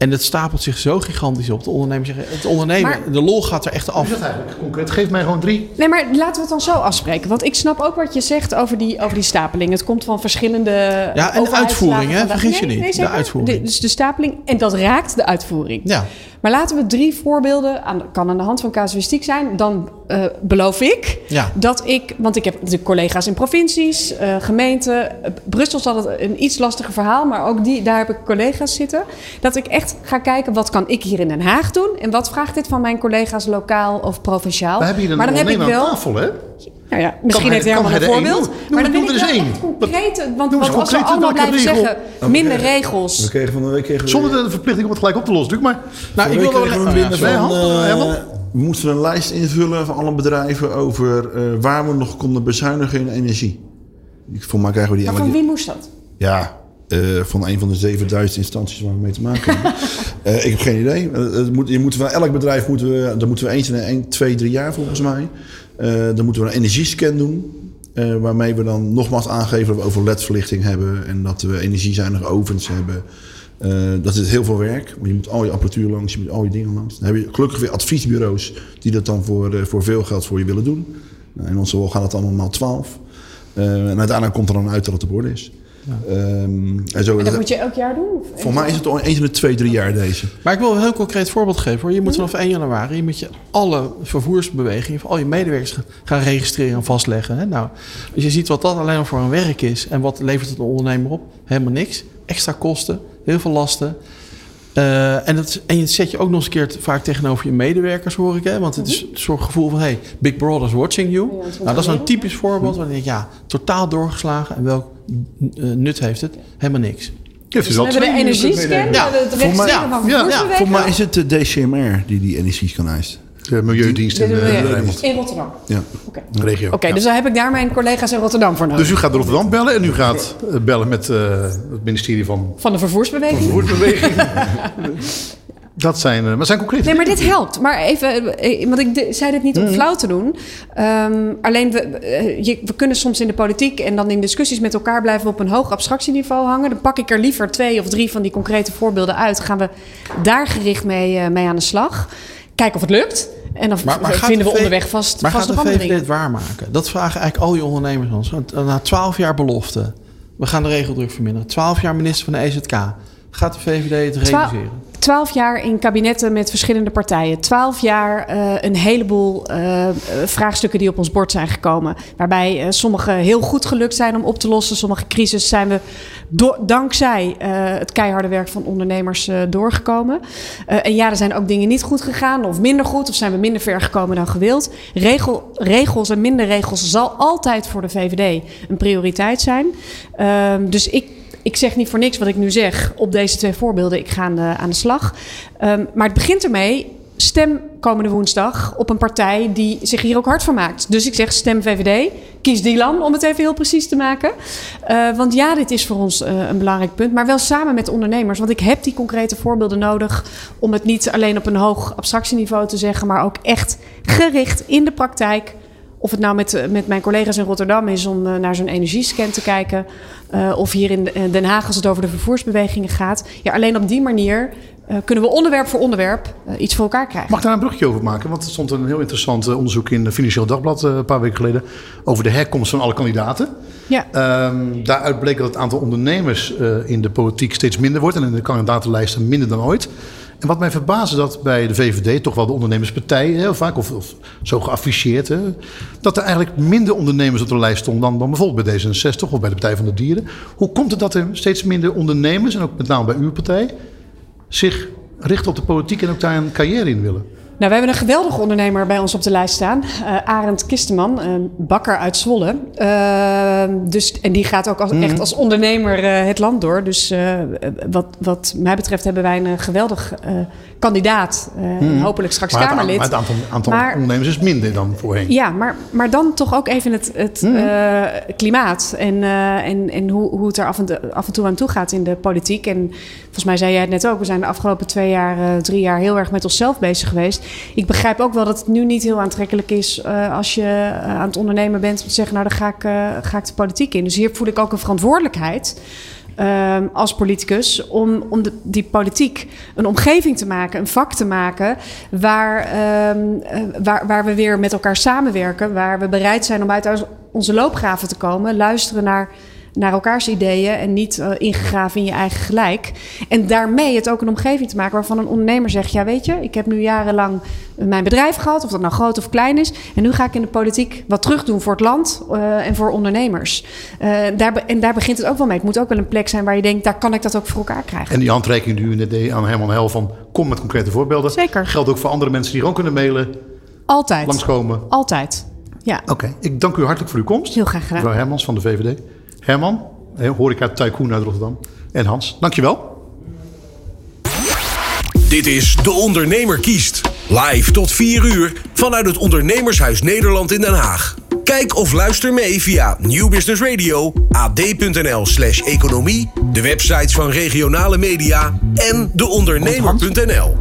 En het stapelt zich zo gigantisch op. De ondernemer zeggen, het ondernemen, de lol gaat er echt af. Is dat eigenlijk concreet? Geef mij gewoon drie. Nee, maar laten we het dan zo afspreken. Want ik snap ook wat je zegt over die, over die stapeling. Het komt van verschillende. Ja, en de uitvoering, hè? Vergis je niet. de uitvoering. dus de stapeling. En dat raakt de uitvoering. Ja. Maar laten we drie voorbeelden, aan, kan aan de hand van casuïstiek zijn. Dan uh, beloof ik ja. dat ik, want ik heb de collega's in provincies, uh, gemeenten. Uh, Brussel is altijd een iets lastiger verhaal, maar ook die, daar heb ik collega's zitten. Dat ik echt ga kijken, wat kan ik hier in Den Haag doen? En wat vraagt dit van mijn collega's lokaal of provinciaal? We hebben hier een maar dan heb ik wel, tafel, hè? Nou ja, misschien heeft hij helemaal een voorbeeld. maar dan wil ik wel één. concreet. Want, want als we allemaal blijven zeggen, minder regels. We kregen van de week... Kregen Zonder de verplichting om het gelijk op te lossen, maar... Nou, ik wil wel binnen van... Uh, we moesten een lijst invullen van alle bedrijven over uh, waar we nog konden bezuinigen in energie. Voor mij krijgen we die... Maar van wie moest dat? Ja, uh, van een van de 7000 instanties waar we mee te maken hebben. uh, ik heb geen idee. Uh, moet, je moet van elk bedrijf moeten we, dan moeten we eens in een, twee, drie jaar volgens mij. dan moeten we een energiescan doen. waarmee we dan nogmaals aangeven dat we over ledverlichting hebben. En dat we energiezuinige ovens hebben. dat is heel veel werk. Want je moet al je apparatuur langs, je moet al je dingen langs. Dan heb je gelukkig weer adviesbureaus die dat dan voor, voor veel geld voor je willen doen. Nou, in onze geval gaat het allemaal maal 12. en uiteindelijk komt er dan uit dat het op orde is. Ja. Um, en, zo, en dat moet je elk jaar doen? Voor mij is het eens in de twee, drie jaar deze. Maar ik wil een heel concreet voorbeeld geven. Hoor. Je moet vanaf 1 januari je moet je alle vervoersbewegingen... al je medewerkers gaan registreren en vastleggen. Hè? Nou, als je ziet wat dat alleen maar voor een werk is... en wat levert het een ondernemer op? Helemaal niks. Extra kosten, heel veel lasten. Uh, en, dat, en je zet je ook nog eens een keer vaak tegenover je medewerkers, hoor ik. Hè? Want het is een soort gevoel van, hey, Big Brother's watching you. Ja, nou, dat is een typisch voorbeeld waarin je ja, totaal doorgeslagen. En welk uh, nut heeft het? Helemaal niks. Dus we hebben de energiescan, ja. de voor mij, ja, ja, voor mij is het de DCMR die die energiescan eist. De Milieudienst in, in Rotterdam. Ja, okay. regio. Oké, dus daar heb ik daar mijn collega's in Rotterdam voor nodig. Dus u gaat Rotterdam bellen en u gaat bellen met uh, het ministerie van... Van de vervoersbeweging. Van de vervoersbeweging. Dat zijn, maar zijn concrete Nee, maar dit helpt. Maar even, want ik zei dit niet om mm. flauw te doen. Um, alleen, we, je, we kunnen soms in de politiek en dan in discussies met elkaar blijven op een hoog abstractieniveau hangen. Dan pak ik er liever twee of drie van die concrete voorbeelden uit. Gaan we daar gericht mee, uh, mee aan de slag. Kijken of het lukt. En dan maar, maar vinden we onderweg vast Maar vast gaat de VVD het waarmaken? Dat vragen eigenlijk al je ondernemers ons. Na twaalf jaar belofte. We gaan de regeldruk verminderen. Twaalf jaar minister van de EZK. Gaat de VVD het realiseren? Twaalf jaar in kabinetten met verschillende partijen. Twaalf jaar uh, een heleboel uh, vraagstukken die op ons bord zijn gekomen. Waarbij uh, sommige heel goed gelukt zijn om op te lossen. Sommige crisis zijn we dankzij het keiharde werk van ondernemers doorgekomen. en ja, er zijn ook dingen niet goed gegaan of minder goed. Of zijn we minder ver gekomen dan gewild. Regel, regels en minder regels zal altijd voor de VVD een prioriteit zijn. Ehm, dus ik ik zeg niet voor niks wat ik nu zeg op deze twee voorbeelden. Ik ga aan de, slag. Um, maar het begint ermee. Stem komende woensdag op een partij die zich hier ook hard van maakt. Dus ik zeg stem VVD. Kies Dylan, om het even heel precies te maken. Uh, want ja, dit is voor ons uh, een belangrijk punt. Maar wel samen met ondernemers. Want ik heb die concrete voorbeelden nodig. Om het niet alleen op een hoog abstractieniveau te zeggen. Maar ook echt gericht in de praktijk of het nou met, met mijn collega's in Rotterdam is om uh, naar zo'n energiescan te kijken. Uh, of hier in Den Haag als het over de vervoersbewegingen gaat. Ja, alleen op die manier uh, kunnen we onderwerp voor onderwerp iets voor elkaar krijgen. Mag ik daar een brugje over maken? Want er stond een heel interessant onderzoek in Financieel Dagblad een paar weken geleden. Over de herkomst van alle kandidaten. Ja. Um, daaruit bleek dat het aantal ondernemers in de politiek steeds minder wordt. En in de kandidatenlijsten minder dan ooit. En wat mij verbaasde dat bij de VVD, toch wel de ondernemerspartij, heel vaak, of, zo geafficheerd, hè, dat er eigenlijk minder ondernemers op de lijst stonden dan, dan bijvoorbeeld bij D66 of bij de Partij van de Dieren. Hoe komt het dat er steeds minder ondernemers, en ook met name bij uw partij, zich richten op de politiek en ook daar een carrière in willen? Nou, we hebben een geweldige ondernemer bij ons op de lijst staan. Uh, Arend Kisteman, een bakker uit Zwolle. Uh, dus, en die gaat ook als, echt als ondernemer uh, het land door. Dus wat, wat mij betreft hebben wij een geweldig kandidaat. Mm. Hopelijk straks maar Kamerlid. Het, maar het aantal, aantal maar, ondernemers is minder dan voorheen. Ja, maar, maar dan toch ook even het, het mm. klimaat. En, en, en hoe, hoe het er af en, af en toe aan toe gaat in de politiek. En volgens mij zei jij het net ook. We zijn de afgelopen twee jaar, drie jaar heel erg met onszelf bezig geweest ik begrijp ook wel dat het nu niet heel aantrekkelijk is uh, als je uh, aan het ondernemen bent om te zeggen, nou dan ga ik, ga ik de politiek in. Dus hier voel ik ook een verantwoordelijkheid. Um, als politicus om, om die politiek een omgeving te maken, een vak te maken waar, um, waar, waar we weer met elkaar samenwerken, waar we bereid zijn om uit onze loopgraven te komen, luisteren naar naar elkaars ideeën en niet uh, ingegraven in je eigen gelijk. En daarmee het ook een omgeving te maken waarvan een ondernemer zegt: Ja, weet je, ik heb nu jarenlang mijn bedrijf gehad, of dat nou groot of klein is. En nu ga ik in de politiek wat terug doen voor het land uh, en voor ondernemers. Uh, daar, en daar begint het ook wel mee. Het moet ook wel een plek zijn waar je denkt: daar kan ik dat ook voor elkaar krijgen. En die handreiking die u net deed aan Herman Hel van kom met concrete voorbeelden. Zeker. Geldt ook voor andere mensen die gewoon kunnen mailen. Altijd. Langskomen. Altijd. Ja. Oké, ik dank u hartelijk voor uw komst. Heel graag gedaan. Mevrouw Hermans van de VVD. Herman, horeca tycoon uit Rotterdam. En Hans, dankjewel. Dit is De Ondernemer kiest. Live tot 4 uur vanuit het Ondernemershuis Nederland in Den Haag. Kijk of luister mee via New Business Radio, ad.nl slash economie, de websites van regionale media en deondernemer.nl.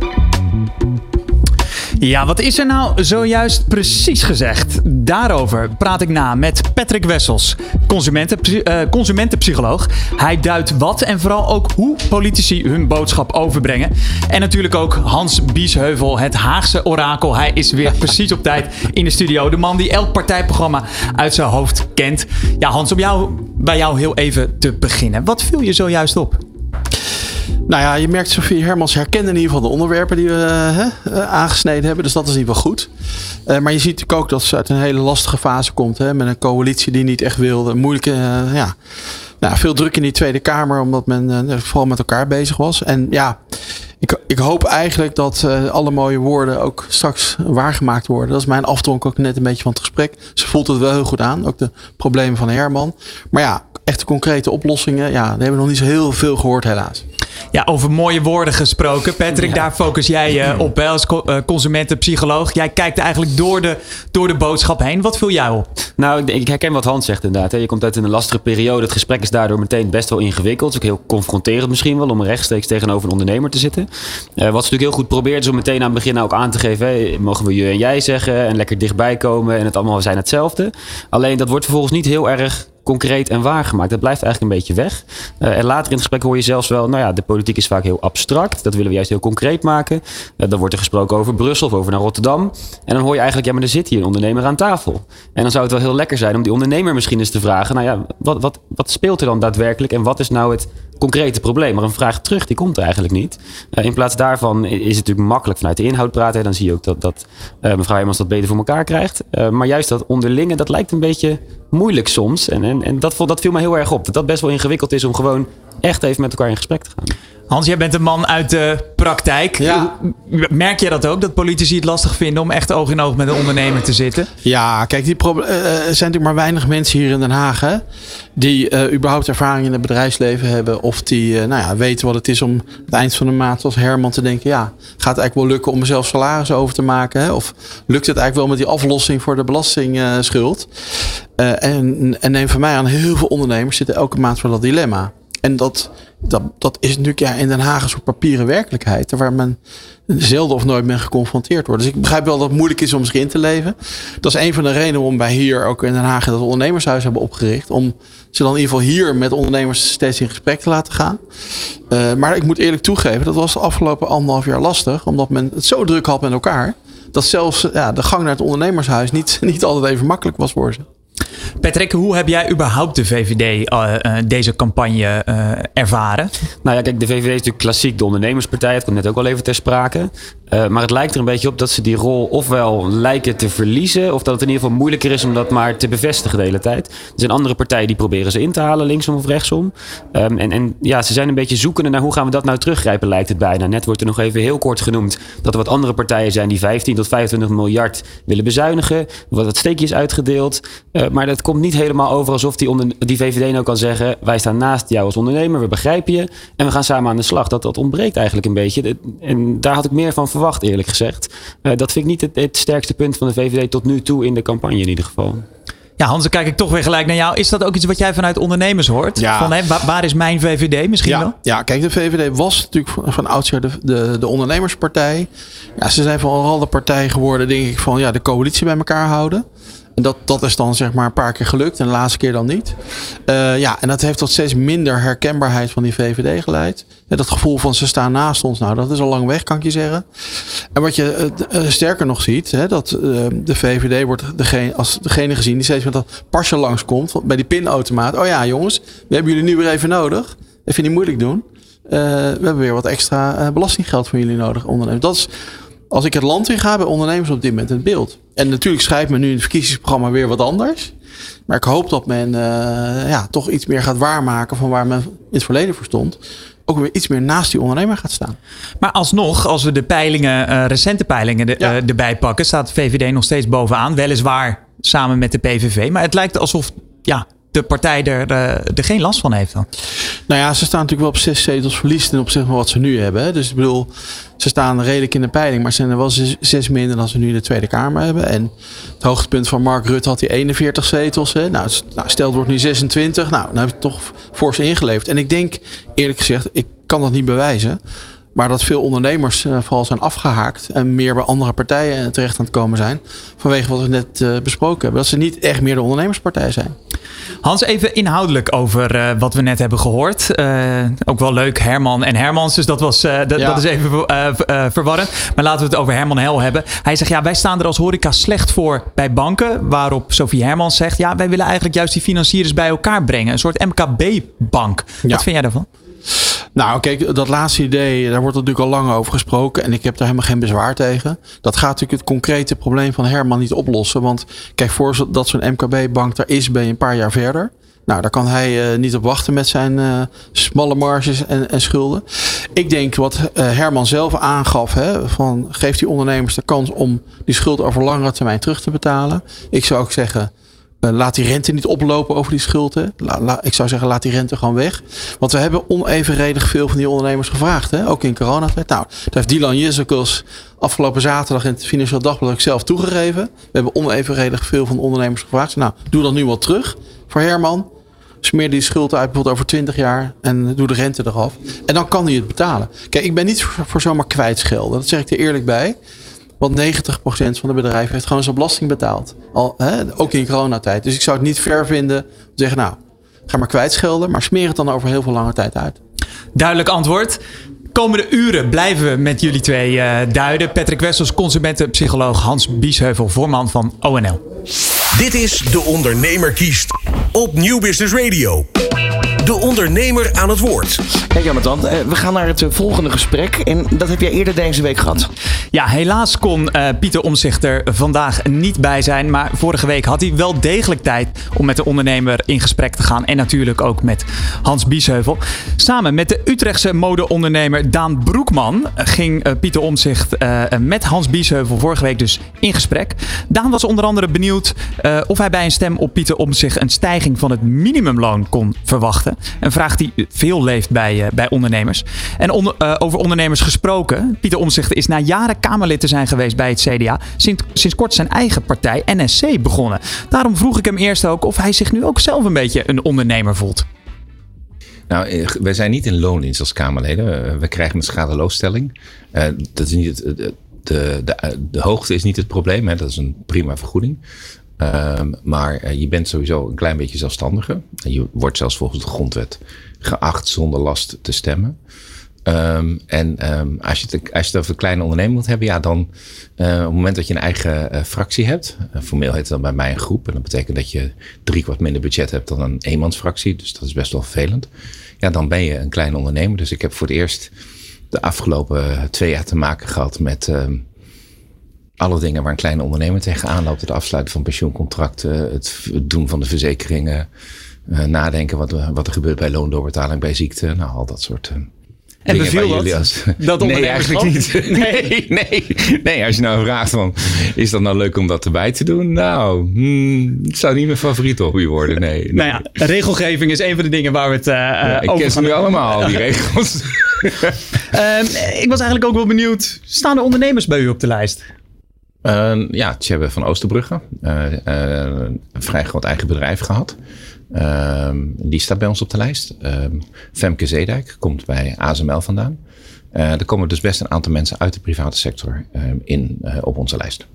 Ja, wat is er nou zojuist precies gezegd? Daarover praat ik na met Patrick Wessels, consumenten, uh, consumentenpsycholoog. Hij duidt wat en vooral ook hoe politici hun boodschap overbrengen. En natuurlijk ook Hans Biesheuvel, het Haagse orakel. Hij is weer precies op tijd in de studio. De man die elk partijprogramma uit zijn hoofd kent. Ja, Hans, om jou, bij jou heel even te beginnen. Wat viel je zojuist op? Nou ja, je merkt Sofie Hermans herkende in ieder geval de onderwerpen die we uh, aangesneden hebben. Dus dat is in ieder geval goed. Uh, maar je ziet natuurlijk ook dat ze uit een hele lastige fase komt. Hè, met een coalitie die niet echt wilde. Moeilijke, ja. Nou, veel druk in die Tweede Kamer, omdat men vooral met elkaar bezig was. En ja, ik, ik hoop eigenlijk dat alle mooie woorden ook straks waargemaakt worden. Dat is mijn afdronk ook net een beetje van het gesprek. Ze voelt het wel heel goed aan, ook de problemen van Herman. Maar ja, echte concrete oplossingen, ja, daar hebben we nog niet zo heel veel gehoord helaas. Ja, over mooie woorden gesproken. Patrick, daar focus jij je op als eh, consumentenpsycholoog. Jij kijkt eigenlijk door de, door de boodschap heen. Wat viel jou op? Nou, ik herken wat Hans zegt inderdaad. Je komt uit een lastige periode. Het gesprek is daardoor meteen best wel ingewikkeld. Het is ook heel confronterend misschien wel om rechtstreeks tegenover een ondernemer te zitten. Uh, wat ze natuurlijk heel goed probeert is om meteen aan het begin ook aan te geven. mogen we je en jij zeggen en lekker dichtbij komen en het allemaal zijn hetzelfde. Alleen dat wordt vervolgens niet heel erg concreet en waargemaakt. Dat blijft eigenlijk een beetje weg. Uh, en later in het gesprek hoor je zelfs wel, nou ja, de politiek is vaak heel abstract. Dat willen we juist heel concreet maken. Uh, dan wordt er gesproken over Brussel of over naar Rotterdam. En dan hoor je eigenlijk, ja, maar er zit hier een ondernemer aan tafel. En dan zou het wel heel lekker zijn om die ondernemer misschien eens te vragen, nou ja, wat, wat, wat speelt er dan daadwerkelijk en wat is nou het concrete probleem. Maar een vraag terug, die komt eigenlijk niet. Uh, in plaats daarvan is het natuurlijk makkelijk vanuit de inhoud praten. Dan zie je ook dat, dat uh, mevrouw Hermans dat beter voor elkaar krijgt. Uh, maar juist dat onderlinge, dat lijkt een beetje moeilijk soms. En, en, en dat, dat viel me heel erg op. Dat dat best wel ingewikkeld is om gewoon echt even met elkaar in gesprek te gaan. Hans, jij bent een man uit de praktijk. Ja. Merk je dat ook, dat politici het lastig vinden om echt oog in oog met een ondernemer te zitten? Ja, kijk, die uh, er zijn natuurlijk maar weinig mensen hier in Den Haag hè, die uh, überhaupt ervaring in het bedrijfsleven hebben. Of die uh, nou ja, weten wat het is om het eind van de maand als Herman te denken: ja, gaat het eigenlijk wel lukken om mezelf salaris over te maken? Hè? Of lukt het eigenlijk wel met die aflossing voor de belastingschuld? en, en neem van mij aan, heel veel ondernemers zitten elke maand voor dat dilemma. En dat, dat, dat is natuurlijk ja, in Den Haag een soort papieren werkelijkheid. Waar men zelden of nooit mee geconfronteerd wordt. Dus ik begrijp wel dat het moeilijk is om zich in te leven. Dat is een van de redenen waarom wij hier ook in Den Haag dat ondernemershuis hebben opgericht. Om ze dan in ieder geval hier met ondernemers steeds in gesprek te laten gaan. Uh, maar ik moet eerlijk toegeven, dat was de afgelopen anderhalf jaar lastig. Omdat men het zo druk had met elkaar. Dat zelfs ja, de gang naar het ondernemershuis niet, niet altijd even makkelijk was voor ze. Patrick, hoe heb jij überhaupt de VVD deze campagne ervaren? Nou ja, kijk, de VVD is natuurlijk klassiek de ondernemerspartij. Het komt net ook al even ter sprake. Uh, maar het lijkt er een beetje op dat ze die rol ofwel lijken te verliezen, of dat het in ieder geval moeilijker is om dat maar te bevestigen de hele tijd. Er zijn andere partijen die proberen ze in te halen, linksom of rechtsom. Um, en, en ja, ze zijn een beetje zoekende naar hoe gaan we dat nou teruggrijpen, lijkt het bijna. Net wordt er nog even heel kort genoemd dat er wat andere partijen zijn die 15 tot 25 miljard willen bezuinigen. Wat steekjes uitgedeeld. Uh, maar dat komt niet helemaal over alsof die, onder, die VVD nou kan zeggen: wij staan naast jou als ondernemer, we begrijpen je en we gaan samen aan de slag. Dat, dat ontbreekt eigenlijk een beetje. En daar had ik meer van verwacht eerlijk gezegd. Uh, dat vind ik niet het, het, sterkste punt van de VVD tot nu toe in de campagne in ieder geval. Ja, Hans, dan kijk ik toch weer gelijk naar jou. Is dat ook iets wat jij vanuit ondernemers hoort? Ja. Van, hè, waar, is mijn VVD misschien ja, wel? Ja, kijk, de VVD was natuurlijk van, van oudsher de, de, de ondernemerspartij. Ja, ze zijn vooral de partij geworden, denk ik, van ja, de coalitie bij elkaar houden. En dat, dat is dan zeg maar een paar keer gelukt en de laatste keer dan niet. Uh, ja, en dat heeft tot steeds minder herkenbaarheid van die VVD geleid. En dat gevoel van ze staan naast ons, nou dat is al lang weg kan ik je zeggen. En wat je uh, sterker nog ziet, hè, dat de VVD wordt degene, als degene gezien die steeds met dat pasje langskomt bij die pinautomaat. Oh ja jongens, we hebben jullie nu weer even nodig. Even niet moeilijk doen. we hebben weer wat extra belastinggeld van jullie nodig ondernemen. Dat is als ik het land in ga bij ondernemers op dit moment het beeld. En natuurlijk schrijft men nu in het verkiezingsprogramma weer wat anders. Maar ik hoop dat men uh, ja, toch iets meer gaat waarmaken van waar men in het verleden voor stond. Ook weer iets meer naast die ondernemer gaat staan. Maar alsnog, als we de peilingen, uh, recente peilingen de, ja. uh, erbij pakken, staat VVD nog steeds bovenaan. Weliswaar samen met de PVV. Maar het lijkt alsof ja, de partij er, uh, er geen last van heeft dan. Nou ja, ze staan natuurlijk wel op zes zetels verlies ten opzichte van wat ze nu hebben. Dus ik bedoel, ze staan redelijk in de peiling, maar ze zijn er wel zes, minder dan ze nu in de Tweede Kamer hebben. En het hoogtepunt van Mark Rutte had hij 41 zetels. Hè. Nou, nou, stel wordt nu 26. Nou, dan heb je toch voor ze ingeleverd. En ik denk, eerlijk gezegd, ik kan dat niet bewijzen. Maar dat veel ondernemers uh, vooral zijn afgehaakt en meer bij andere partijen terecht aan het komen zijn. Vanwege wat we net uh, besproken hebben. Dat ze niet echt meer de ondernemerspartij zijn. Hans, even inhoudelijk over uh, wat we net hebben gehoord. ook wel leuk, Herman en Hermans. Dus dat, was, dat, ja. dat is even verwarrend. Maar laten we het over Herman Hel hebben. Hij zegt, ja, wij staan er als horeca slecht voor bij banken. Waarop Sophie Hermans zegt, ja, wij willen eigenlijk juist die financiers bij elkaar brengen. Een soort MKB-bank. Ja. Wat vind jij daarvan? Nou, kijk, dat laatste idee, daar wordt natuurlijk al lang over gesproken. En ik heb daar helemaal geen bezwaar tegen. Dat gaat natuurlijk het concrete probleem van Herman niet oplossen. Want kijk, voor dat zo'n MKB-bank daar is, ben je een paar jaar verder. Nou, daar kan hij uh, niet op wachten met zijn uh, smalle marges en, en, schulden. Ik denk wat uh, Herman zelf aangaf, hè, van geeft die ondernemers de kans om die schuld over langere termijn terug te betalen. Ik zou ook zeggen, laat die rente niet oplopen over die schulden. Ik zou zeggen, laat die rente gewoon weg. Want we hebben onevenredig veel van die ondernemers gevraagd. Hè? Ook in coronatijd. Nou, daar heeft Dylan Jezekels afgelopen zaterdag in het Financieel Dagblad ook zelf toegegeven. We hebben onevenredig veel van ondernemers gevraagd. Nou, doe dat nu wat terug voor Herman. Smeer die schuld uit bijvoorbeeld over 20 jaar en doe de rente eraf. En dan kan hij het betalen. Kijk, ik ben niet voor, voor zomaar kwijtschelden. Dat zeg ik er eerlijk bij. Want 90% van de bedrijven heeft gewoon zijn belasting betaald. Al, hè, ook in coronatijd. Dus ik zou het niet ver vinden om te zeggen, nou, ga maar kwijtschelden. Maar smeer het dan over heel veel lange tijd uit. Duidelijk antwoord. Komende uren blijven we met jullie twee uh, duiden. Patrick Wessels, consumentenpsycholoog. Hans Biesheuvel, voorman van ONL. Dit is De Ondernemer kiest op Nieuw Business Radio de ondernemer aan het woord. Kijk Jonathan, we gaan naar het eh, volgende gesprek. En dat heb jij eerder deze week gehad. Ja, helaas kon uh, Pieter Omzicht er vandaag niet bij zijn. Maar vorige week had hij wel degelijk tijd om met de ondernemer in gesprek te gaan. En natuurlijk ook met Hans Biesheuvel. Samen met de Utrechtse modeondernemer Daan Broekman ging uh, Pieter Omzicht uh, met Hans Biesheuvel vorige week dus in gesprek. Daan was onder andere benieuwd of hij bij een stem op Pieter Omzicht een stijging van het minimumloon kon verwachten. Een vraag die veel leeft bij, uh, bij ondernemers. En uh, over ondernemers gesproken. Pieter Omzicht is na jaren Kamerlid te zijn geweest bij het CDA. Sinds, sinds kort zijn eigen partij NSC begonnen. Daarom vroeg ik hem eerst ook of hij zich nu ook zelf een beetje een ondernemer voelt. Nou, eh, wij zijn niet in loondienst als Kamerleden. We krijgen een schadeloosstelling. Uh, dat is niet de, de, de, hoogte is niet het probleem. Hè. Dat is een prima vergoeding. Um, maar uh, je bent sowieso een klein beetje zelfstandiger. Je wordt zelfs volgens de grondwet geacht zonder last te stemmen. Ehm, en ehm, als, je het, als je het over een kleine onderneming wilt hebben, ja, dan uh, op het moment dat je een eigen uh, fractie hebt, uh, formeel heet het dan bij mij een groep, en dat betekent dat je drie kwart minder budget hebt dan een eenmansfractie, dus dat is best wel vervelend. Ja, dan ben je een klein ondernemer. Dus ik heb voor het eerst de afgelopen twee jaar te maken gehad met ehm, alle dingen waar een kleine ondernemer tegenaan loopt. Het afsluiten van pensioencontracten, het doen van de verzekeringen, nadenken wat, wat er gebeurt bij loondoorbetaling, bij ziekte, nou al dat soort en beviel dat? Als, dat nee, eigenlijk niet. Nee, nee, nee. Als je nou vraagt van, is dat nou leuk om dat erbij te doen? Nou, hmm, het zou niet mijn favoriet hobby worden, nee. nee. Nou ja, regelgeving is een van de dingen waar we het uh, ja, ik over gaan. nu allemaal, die regels. um, ik was eigenlijk ook wel benieuwd, staan er ondernemers bij u op de lijst? Uh, ja, Tjebbe van Oosterbrugge. Uh, een vrij groot eigen bedrijf gehad. Um, die staat bij ons op de lijst. Um, Femke Zeedijk komt bij ASML vandaan. Uh, er komen dus best een aantal mensen uit de private sector in, op onze lijst.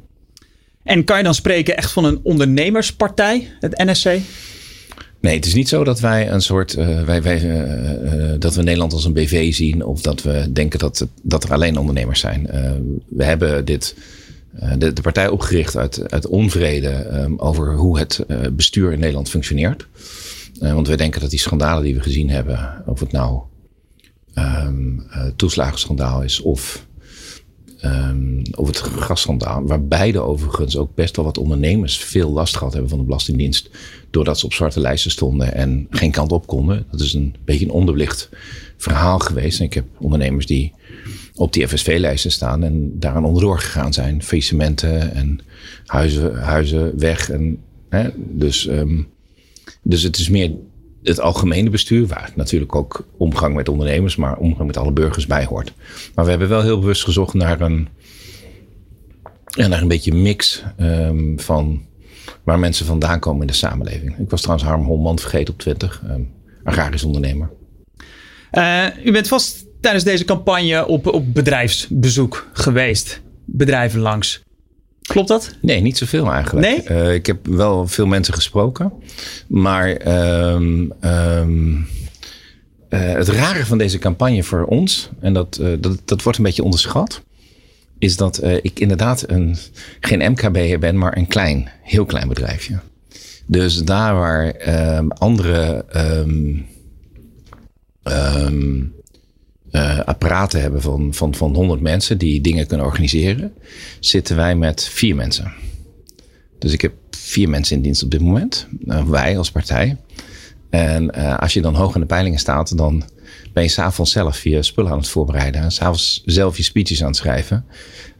En kan je dan spreken echt van een ondernemerspartij, het NSC? Nee, het is niet zo dat wij een soort. Uh, wij, wij, uh, dat we Nederland als een BV zien. of dat we denken dat, dat er alleen ondernemers zijn. we hebben dit eh, de, de, partij opgericht uit, uit onvrede um, over hoe het uh, bestuur in Nederland functioneert. Uh, want we denken dat die schandalen die we gezien hebben, of het nou um, toeslagenschandaal is of, um, of het gasschandaal, waar beide overigens ook best wel wat ondernemers veel last gehad hebben van de Belastingdienst, doordat ze op zwarte lijsten stonden en geen kant op konden. Dat is een beetje een onderbelicht verhaal geweest. En ik heb ondernemers die op die FSV-lijsten staan en daaraan onderdoor gegaan zijn. Faillissementen en huizen, huizen weg. En, hè, dus, um, dus het is meer het algemene bestuur, waar natuurlijk ook omgang met ondernemers, maar omgang met alle burgers bij hoort. Maar we hebben wel heel bewust gezocht naar een, ja, naar een beetje mix um, van waar mensen vandaan komen in de samenleving. Ik was trouwens Harm Holman vergeten op Twitter, um, agrarisch ondernemer. Uh, u bent vast tijdens deze campagne op, op bedrijfsbezoek geweest. Bedrijven langs. Klopt dat? Nee, niet zoveel eigenlijk. Nee? Uh, ik heb wel veel mensen gesproken. Maar um, um, uh, het rare van deze campagne voor ons, en dat, uh, dat, dat wordt een beetje onderschat, is dat ik inderdaad een, geen MKB ben, maar een klein, heel klein bedrijfje. Dus daar waar um, andere uh, apparaten hebben van, van, van 100 mensen die dingen kunnen organiseren, zitten wij met vier mensen. Dus ik heb vier mensen in dienst op dit moment. Uh, wij als partij. En uh, als je dan hoog in de peilingen staat, dan ben je s'avonds zelf je spullen aan het voorbereiden. S'avonds zelf je speeches aan het schrijven.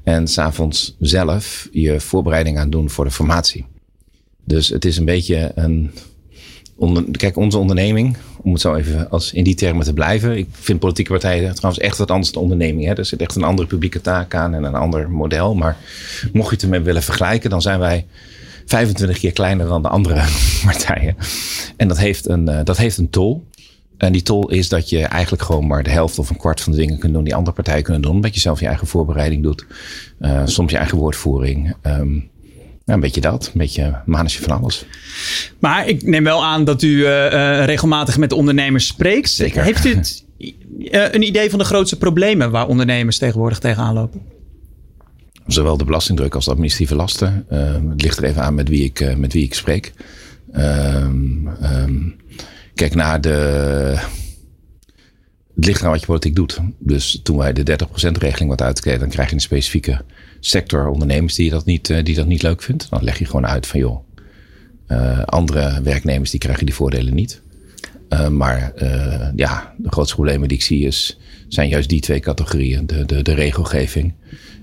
En s'avonds zelf je voorbereiding aan het doen voor de formatie. Dus het is een beetje een onder, kijk, onze onderneming, om het zo even als in die termen te blijven. Ik vind politieke partijen trouwens echt wat anders dan onderneming. Hè. Er zit echt een andere publieke taak aan en een ander model. Maar mocht je het ermee willen vergelijken, dan zijn wij 25 keer kleiner dan de andere partijen. En dat heeft een, uh, dat heeft een tol. En die tol is dat je eigenlijk gewoon maar de helft of een kwart van de dingen kunt doen die andere partijen kunnen doen. Omdat je zelf je eigen voorbereiding doet. Uh, soms je eigen woordvoering. Um, ja, een beetje dat. Een beetje manetje van alles. Maar ik neem wel aan dat u uh, regelmatig met ondernemers spreekt. Zeker. Heeft u het, uh, een idee van de grootste problemen waar ondernemers tegenwoordig tegenaan lopen? Zowel de belastingdruk als de administratieve lasten. Uh, het ligt er even aan met wie ik, met wie ik spreek. Um, kijk naar de. Het ligt aan wat je politiek doet. Dus toen wij de 30% regeling wat uitkeken, dan krijg je een specifieke sector ondernemers die dat niet, die dat niet leuk vindt. Dan leg je gewoon uit van joh, uh, andere werknemers die krijgen die voordelen niet. Uh, maar ja, de grootste problemen die ik zie is, zijn juist die twee categorieën. De, de, de regelgeving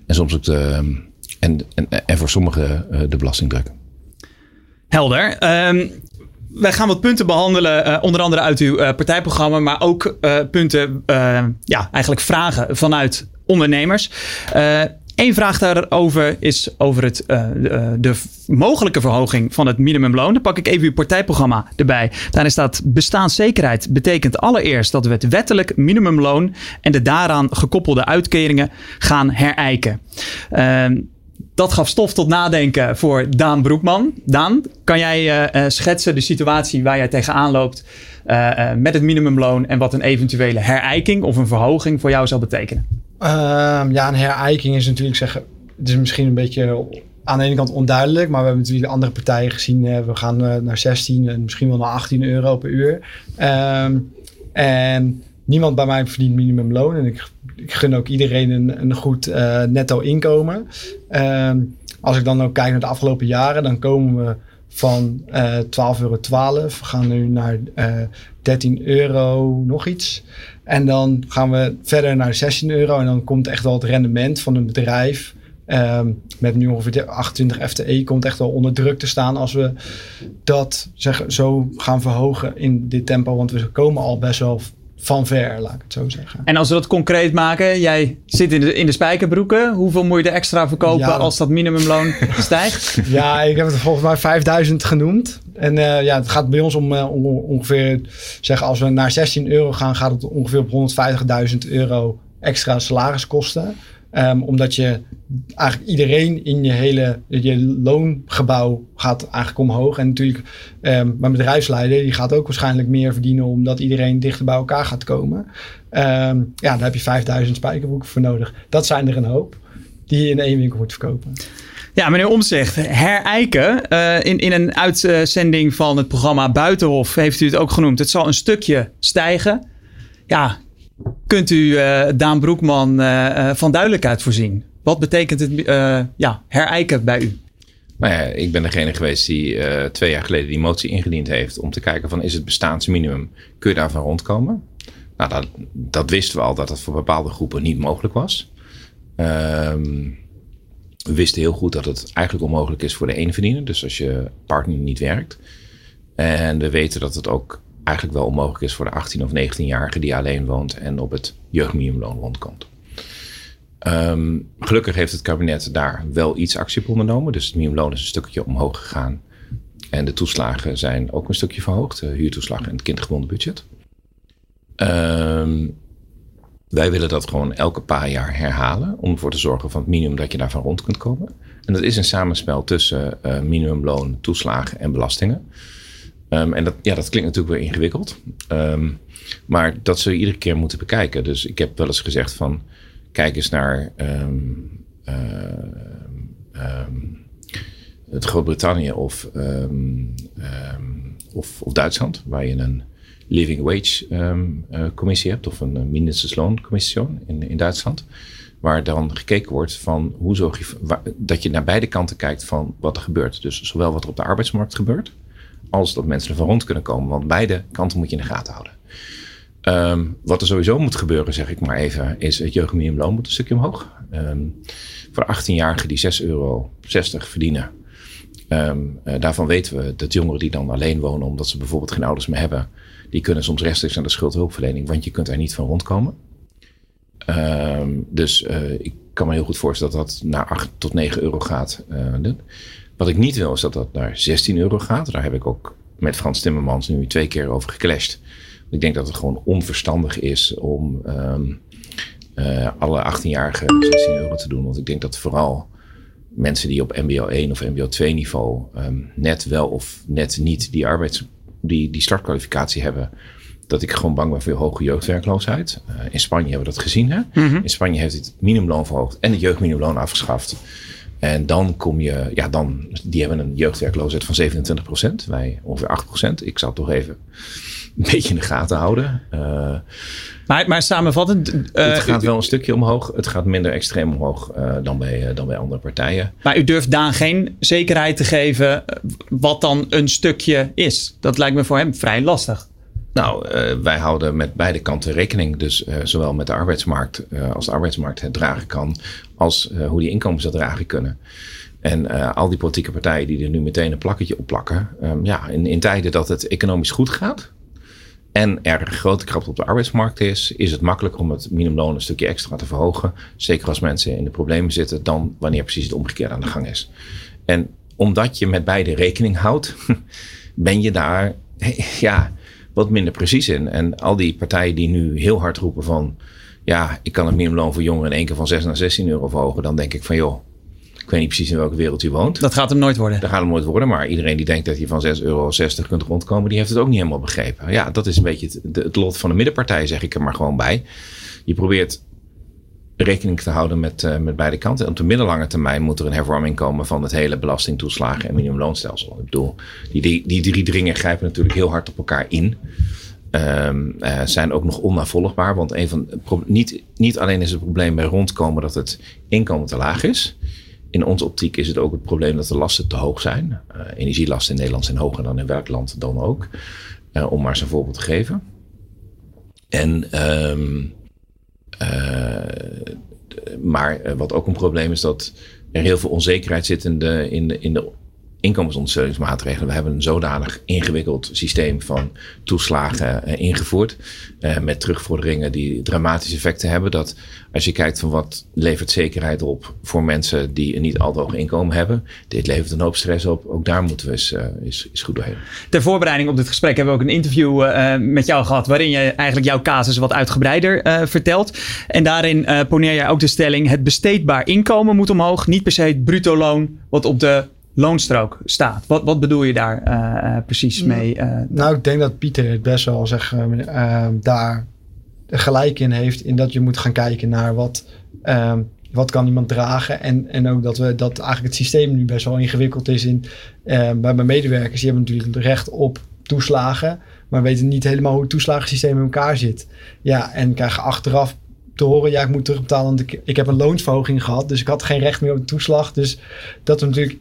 en soms ook de, en, en, en voor sommigen de belastingdruk. Helder. Um, wij gaan wat punten behandelen, onder andere uit uw partijprogramma, maar ook punten, ja, eigenlijk vragen vanuit ondernemers. Eén vraag daarover is over het, uh, de, de, mogelijke verhoging van het minimumloon. Dan pak ik even uw partijprogramma erbij. Daarin staat bestaanszekerheid betekent allereerst dat we het wettelijk minimumloon en de daaraan gekoppelde uitkeringen gaan herijken. Uh, Dat gaf stof tot nadenken voor Daan Broekman. Daan, kan jij uh, schetsen de situatie waar jij tegenaan loopt met het minimumloon en wat een eventuele herijking of een verhoging voor jou zou betekenen? Ehm, ja, een herijking is natuurlijk zeggen, het is misschien een beetje aan de ene kant onduidelijk, maar we hebben natuurlijk andere partijen gezien. we gaan naar 16 en misschien wel naar 18 euro per uur. Um, en niemand bij mij verdient minimumloon. En ik, ik gun ook iedereen een, een goed uh, netto inkomen. Ehm, als ik dan ook kijk naar de afgelopen jaren, dan komen we van uh, 12,12 euro. We gaan nu naar uh, eh, 13 euro nog iets. En dan gaan we verder naar 16 euro. En dan komt echt wel het rendement van een bedrijf. Um, met nu ongeveer 28 FTE komt echt wel onder druk te staan als we dat zeg, zo gaan verhogen in dit tempo. Want we komen al best wel van ver, laat ik het zo zeggen. En als we dat concreet maken, jij zit in de, in de spijkerbroeken. Hoeveel moet je er extra verkopen als dat minimumloon stijgt? Ja, ik heb het volgens mij 5000 genoemd. En uh, ja, het gaat bij ons om uh, ongeveer, zeg als we naar 16 euro gaan, gaat het ongeveer op 150.000 euro extra salariskosten. Um, omdat je eigenlijk iedereen in je hele je loongebouw gaat eigenlijk omhoog. En natuurlijk um, mijn bedrijfsleider die gaat ook waarschijnlijk meer verdienen omdat iedereen dichter bij elkaar gaat komen. Um, ja, daar heb je 5000 spijkerbroeken voor nodig. Dat zijn er een hoop die je in één winkel moet verkopen. Ja, meneer Omtzigt, herijken. Uh, in, in een uitzending van het programma Buitenhof heeft u het ook genoemd. Het zal een stukje stijgen. Ja, kunt u uh, Daan Broekman uh, van duidelijkheid voorzien? Wat betekent het ja, herijken bij u? Nou ja, ik ben degene geweest die twee jaar geleden die motie ingediend heeft om te kijken van is het bestaansminimum, kun je daarvan rondkomen? Nou, dat, dat wisten we al dat het voor bepaalde groepen niet mogelijk was. Um, we wisten heel goed dat het eigenlijk onmogelijk is voor de eenverdiener. Dus als je partner niet werkt. En we weten dat het ook eigenlijk wel onmogelijk is voor de 18 of 19-jarige die alleen woont en op het jeugdminimumloon rondkomt. Um, gelukkig heeft het kabinet daar wel iets actie op ondernomen. Dus het minimumloon is een stukje omhoog gegaan. En de toeslagen zijn ook een stukje verhoogd. De huurtoeslag en het kindergebonden budget. Um, wij willen dat gewoon elke paar jaar herhalen. Om ervoor te zorgen van het minimum dat je daarvan rond kunt komen. En dat is een samenspel tussen uh, minimumloon, toeslagen en belastingen. Um, en dat, ja, dat klinkt natuurlijk weer ingewikkeld. Um, maar dat je iedere keer moeten bekijken. Dus ik heb wel eens gezegd van... kijk eens naar uh, het Groot-Brittannië of, of, of, Duitsland... waar je een living wage uh, commissie hebt... of een mindestensloon in, in Duitsland... waar dan gekeken wordt van hoe zorg je... Dat je naar beide kanten kijkt van wat er gebeurt. Dus zowel wat er op de arbeidsmarkt gebeurt als dat mensen er van rond kunnen komen. Want beide kanten moet je in de gaten houden. Um, wat er sowieso moet gebeuren, zeg ik maar even, is het jeugdminimumloon moet een stukje omhoog. Um, voor 18-jarigen die 6,60 euro verdienen. Um, uh, daarvan weten we dat jongeren die dan alleen wonen, omdat ze bijvoorbeeld geen ouders meer hebben, die kunnen soms rechtstreeks naar de schuldhulpverlening, want je kunt er niet van rondkomen. dus uh, ik kan me heel goed voorstellen dat dat naar 8 tot 9 euro gaat. Uh, wat ik niet wil is dat dat naar 16 euro gaat. Daar heb ik ook met Frans Timmermans nu twee keer over geclashed. Ik denk dat het gewoon onverstandig is om um, uh, alle 18-jarigen 16 euro te doen. Want ik denk dat vooral mensen die op MBO 1 of MBO 2 niveau um, net wel of net niet die arbeids, die, die startkwalificatie hebben. Dat ik gewoon bang ben voor hoge jeugdwerkloosheid. Uh, in Spanje hebben we dat gezien. Hè? Mm -hmm. In Spanje heeft het minimumloon verhoogd en het jeugdminimumloon afgeschaft. En dan kom je, ja, dan, die hebben een jeugdwerkloosheid van 27 procent. Wij ongeveer 8 procent. Ik zal het toch even een beetje in de gaten houden. Uh, maar, maar samenvattend. Uh, het gaat wel een stukje omhoog. Het gaat minder extreem omhoog uh, dan, bij, dan bij andere partijen. Maar u durft Daan geen zekerheid te geven wat dan een stukje is. Dat lijkt me voor hem vrij lastig. Nou, uh, wij houden met beide kanten rekening. Dus uh, zowel met de arbeidsmarkt, uh, als de arbeidsmarkt het dragen kan, als hoe die inkomens het dragen kunnen. En al die politieke partijen die er nu meteen een plakketje op plakken. Um, ja, in, in tijden dat het economisch goed gaat en er grote kracht op de arbeidsmarkt is, is het makkelijker om het minimumloon een stukje extra te verhogen. Zeker als mensen in de problemen zitten, dan wanneer precies het omgekeerde aan de gang is. En omdat je met beide rekening houdt, ben je daar, ja wat minder precies in. En al die partijen die nu heel hard roepen van... ja, ik kan het minimumloon voor jongeren in één keer van 6 naar 16 euro verhogen... dan denk ik van joh, Ik weet niet precies in welke wereld u woont. Dat gaat hem nooit worden. Dat gaat hem nooit worden. Maar iedereen die denkt dat je van 6,60 euro kunt rondkomen, die heeft het ook niet helemaal begrepen. Ja, dat is een beetje het, het lot van de middenpartij, zeg ik er maar gewoon bij. Je probeert rekening te houden met, uh, met beide kanten. En op de middellange termijn moet er een hervorming komen van het hele belastingtoeslagen en minimumloonstelsel. Ik bedoel, die, die, die drie dringen grijpen natuurlijk heel hard op elkaar in. Um, zijn ook nog onnavolgbaar. Want een van, niet, niet alleen is het probleem bij rondkomen dat het inkomen te laag is. In onze optiek is het ook het probleem dat de lasten te hoog zijn. Uh, energielasten in Nederland zijn hoger dan in welk land dan ook. Om maar eens een voorbeeld te geven. En, um, maar wat ook een probleem is dat er heel veel onzekerheid zit in de, in de, in de inkomensondersteuningsmaatregelen. We hebben een zodanig ingewikkeld systeem van toeslagen uh, ingevoerd. Uh, met terugvorderingen die dramatische effecten hebben. Dat als je kijkt van wat levert zekerheid op voor mensen die een niet al te hoog inkomen hebben. Dit levert een hoop stress op. Ook daar moeten we eens, uh, eens, eens goed doorheen. Ter voorbereiding op dit gesprek hebben we ook een interview met jou gehad. Waarin je eigenlijk jouw casus wat uitgebreider vertelt. En daarin poneer jij ook de stelling. Het besteedbaar inkomen moet omhoog. Niet per se het bruto loon wat op de loonstrook staat. Wat, wat bedoel je daar uh, precies mee? Uh, nou, ik denk dat Pieter het best wel zeg, uh, daar gelijk in heeft. In dat je moet gaan kijken naar wat, ehm, wat kan iemand dragen. En, en ook dat, we, dat eigenlijk het systeem nu best wel ingewikkeld is. In, bij mijn medewerkers, die hebben natuurlijk recht op toeslagen. Maar weten niet helemaal hoe het toeslagensysteem in elkaar zit. Ja, en krijgen achteraf te horen, ja, ik moet terugbetalen, want ik, ik heb een loonsverhoging gehad, dus ik had geen recht meer op de toeslag. Dus dat is natuurlijk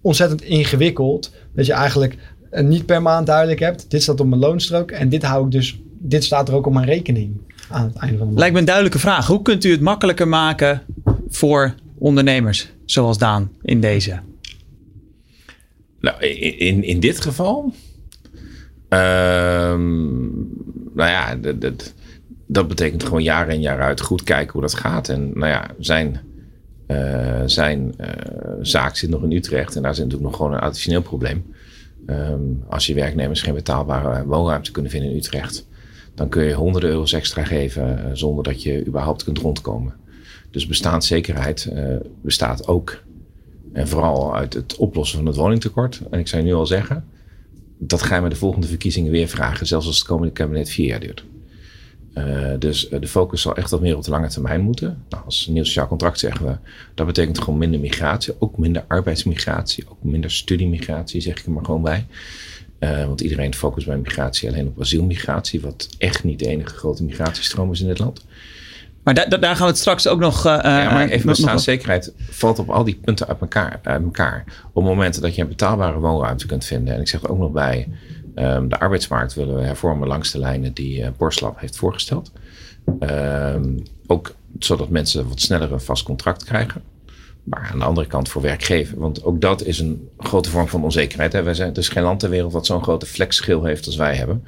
ontzettend ingewikkeld. Dat je eigenlijk niet per maand duidelijk hebt. Dit staat op mijn loonstrook en dit hou ik dus. Dit staat er ook op mijn rekening aan het einde van de maand. Lijkt me een duidelijke vraag. Hoe kunt u het makkelijker maken voor ondernemers zoals Daan in deze? Nou, in, in dit geval. Ehm, nou ja, dat, dat, dat betekent gewoon jaar in jaar uit goed kijken hoe dat gaat. En nou ja, zijn zijn uh, zaak zit nog in Utrecht en daar zit natuurlijk nog gewoon een additioneel probleem. Um, als je werknemers geen betaalbare woonruimte kunnen vinden in Utrecht, dan kun je honderden euro's extra geven uh, zonder dat je überhaupt kunt rondkomen. Dus bestaanszekerheid bestaat ook en vooral uit het oplossen van het woningtekort. En ik zou nu al zeggen, dat ga je met de volgende verkiezingen weer vragen, zelfs als het komende kabinet vier jaar duurt. Uh, dus uh, de focus zal echt wat meer op de lange termijn moeten. Nou, als nieuw sociaal contract zeggen we, dat betekent gewoon minder migratie, ook minder arbeidsmigratie, ook minder studiemigratie, zeg ik er maar gewoon bij. Uh, want iedereen focust bij migratie alleen op asielmigratie, wat echt niet de enige grote migratiestroom is in dit land. Maar da daar gaan we het straks ook nog. Uh, ja, maar even bestaanszekerheid valt op al die punten uit elkaar, uit elkaar. Op momenten dat je een betaalbare woonruimte kunt vinden. En ik zeg er ook nog bij, Um, de arbeidsmarkt willen we hervormen langs de lijnen die uh, Borslab heeft voorgesteld. Um, ook zodat mensen wat sneller een vast contract krijgen. Maar aan de andere kant voor werkgever. Want ook dat is een grote vorm van onzekerheid. Zijn, er is geen land ter wereld wat zo'n grote flexschil heeft als wij hebben.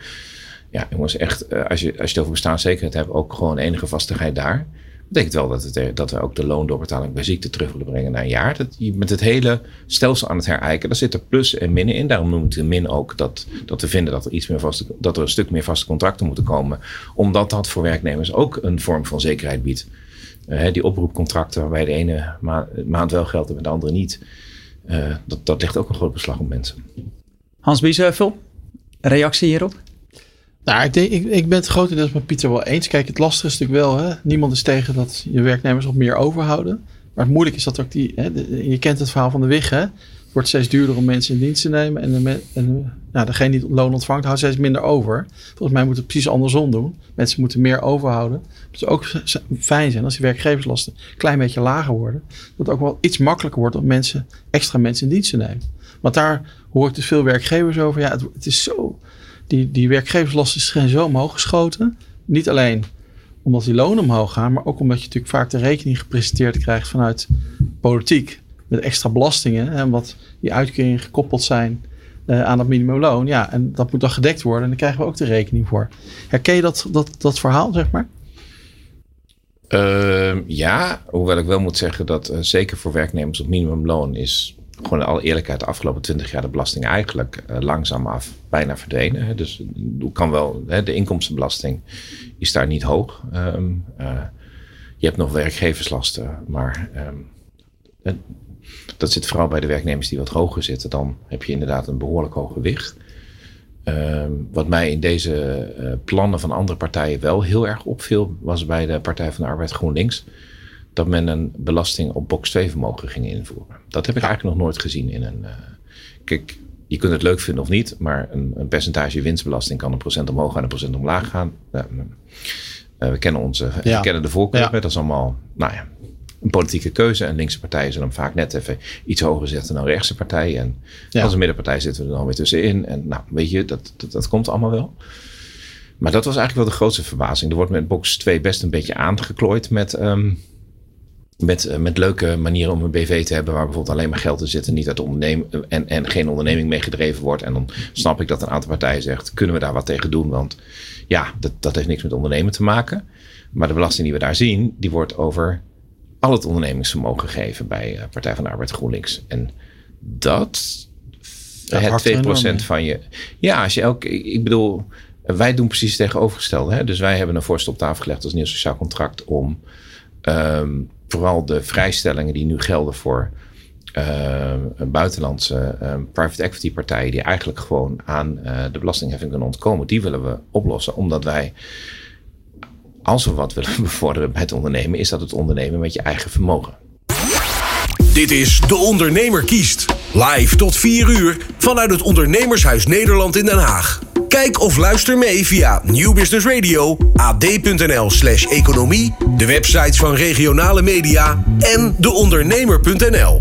Ja, jongens, echt, uh, als, je, als je het over bestaanszekerheid hebt, ook gewoon enige vastigheid daar betekent wel dat, het, dat we ook de loondoorbetaling bij ziekte terug willen brengen naar een jaar. Dat je met het hele stelsel aan het herijken, daar zitten plus en minnen in. Daarom noemt de min ook dat, dat we vinden dat er, iets meer vaste, dat er een stuk meer vaste contracten moeten komen. Omdat dat voor werknemers ook een vorm van zekerheid biedt. Uh, die oproepcontracten waarbij de ene maand wel geldt en de andere niet. Uh, dat, dat legt ook een groot beslag op mensen. Hans Biesheuvel, reactie hierop? Nou, ik, denk, ik, ben het grotendeels met Pieter wel eens. Kijk, het lastige is natuurlijk wel, hè, niemand is tegen dat je werknemers op meer overhouden. Maar het moeilijk is dat ook die, hè, je kent het verhaal van de WIG, hè. Het wordt steeds duurder om mensen in dienst te nemen. En, en nou, degene die het loon ontvangt, houdt steeds minder over. Volgens mij moet het precies andersom doen. Mensen moeten meer overhouden. Het zou ook fijn zijn als die werkgeverslasten een klein beetje lager worden. Dat het ook wel iets makkelijker wordt om mensen, extra mensen in dienst te nemen. Want daar hoor ik dus veel werkgevers over. Ja, het, het is zo die, die werkgeverslasten zijn zo omhoog geschoten. Niet alleen omdat die lonen omhoog gaan, maar ook omdat je natuurlijk vaak de rekening gepresenteerd krijgt vanuit politiek. Met extra belastingen en wat die uitkeringen gekoppeld zijn uh, aan dat minimumloon. Ja, en dat moet dan gedekt worden en daar krijgen we ook de rekening voor. Herken je dat, dat, dat verhaal, zeg maar? Uh, ja, hoewel ik wel moet zeggen dat uh, zeker voor werknemers op minimumloon is gewoon alle eerlijkheid de afgelopen twintig jaar de belasting eigenlijk uh, langzaam af bijna verdwenen. Hè. Dus kan wel, hè, de inkomstenbelasting is daar niet hoog. Um, uh, je hebt nog werkgeverslasten, maar um, dat zit vooral bij de werknemers die wat hoger zitten. Dan heb je inderdaad een behoorlijk hoog gewicht. Ehm, wat mij in deze eh, plannen van andere partijen wel heel erg opviel, was bij de Partij van de Arbeid GroenLinks. Dat men een belasting op box 2 vermogen ging invoeren. Dat heb ik eigenlijk nog nooit gezien in een. Uh, kijk, je kunt het leuk vinden of niet, maar een, een, percentage winstbelasting kan een procent omhoog en een procent omlaag gaan. Uh, we kennen onze, we kennen de voorkeur, dat is allemaal, nou ja, een politieke keuze. En linkse partijen zullen hem vaak net even iets hoger zetten dan rechtse partijen. En als een middenpartij zitten we er dan weer tussenin. En nou, weet je, dat, dat, dat komt allemaal wel. Maar dat was eigenlijk wel de grootste verbazing. Er wordt met box 2 best een beetje aangeklooid met, um, met, uh, met leuke manieren om een BV te hebben waar bijvoorbeeld alleen maar geld in zit en niet uit ondernemen en, en geen onderneming mee gedreven wordt. En dan snap ik dat een aantal partijen zegt, kunnen we daar wat tegen doen? Want ja, dat, dat heeft niks met ondernemen te maken. Maar de belasting die we daar zien, die wordt over al het ondernemingsvermogen geven bij uh, Partij van de Arbeid GroenLinks. En dat, het 2% van je. Ja, als je elke. Ik bedoel, wij doen precies het tegenovergestelde. Hè? Dus wij hebben een voorstel op tafel gelegd als nieuw sociaal contract om um, vooral de vrijstellingen die nu gelden voor uh, buitenlandse uh, private equity partijen die eigenlijk gewoon aan uh, de belastingheffing kunnen ontkomen, die willen we oplossen, omdat wij als we wat willen bevorderen bij het ondernemen, is dat het ondernemen met je eigen vermogen. Dit is De Ondernemer kiest. Live tot 4 uur vanuit het Ondernemershuis Nederland in Den Haag. Kijk of luister mee via New Business Radio, ad.nl slash economie, de websites van regionale media en deondernemer.nl.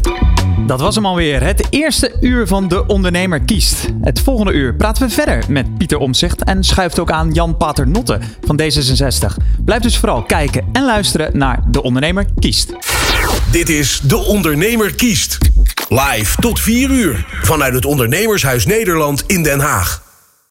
Dat was hem alweer. Het eerste uur van De Ondernemer kiest. Het volgende uur praten we verder met Pieter Omzicht en schuift ook aan Jan Paternotte van D66. Blijf dus vooral kijken en luisteren naar De Ondernemer kiest. Dit is De Ondernemer kiest. Live tot 4 uur vanuit het Ondernemershuis Nederland in Den Haag.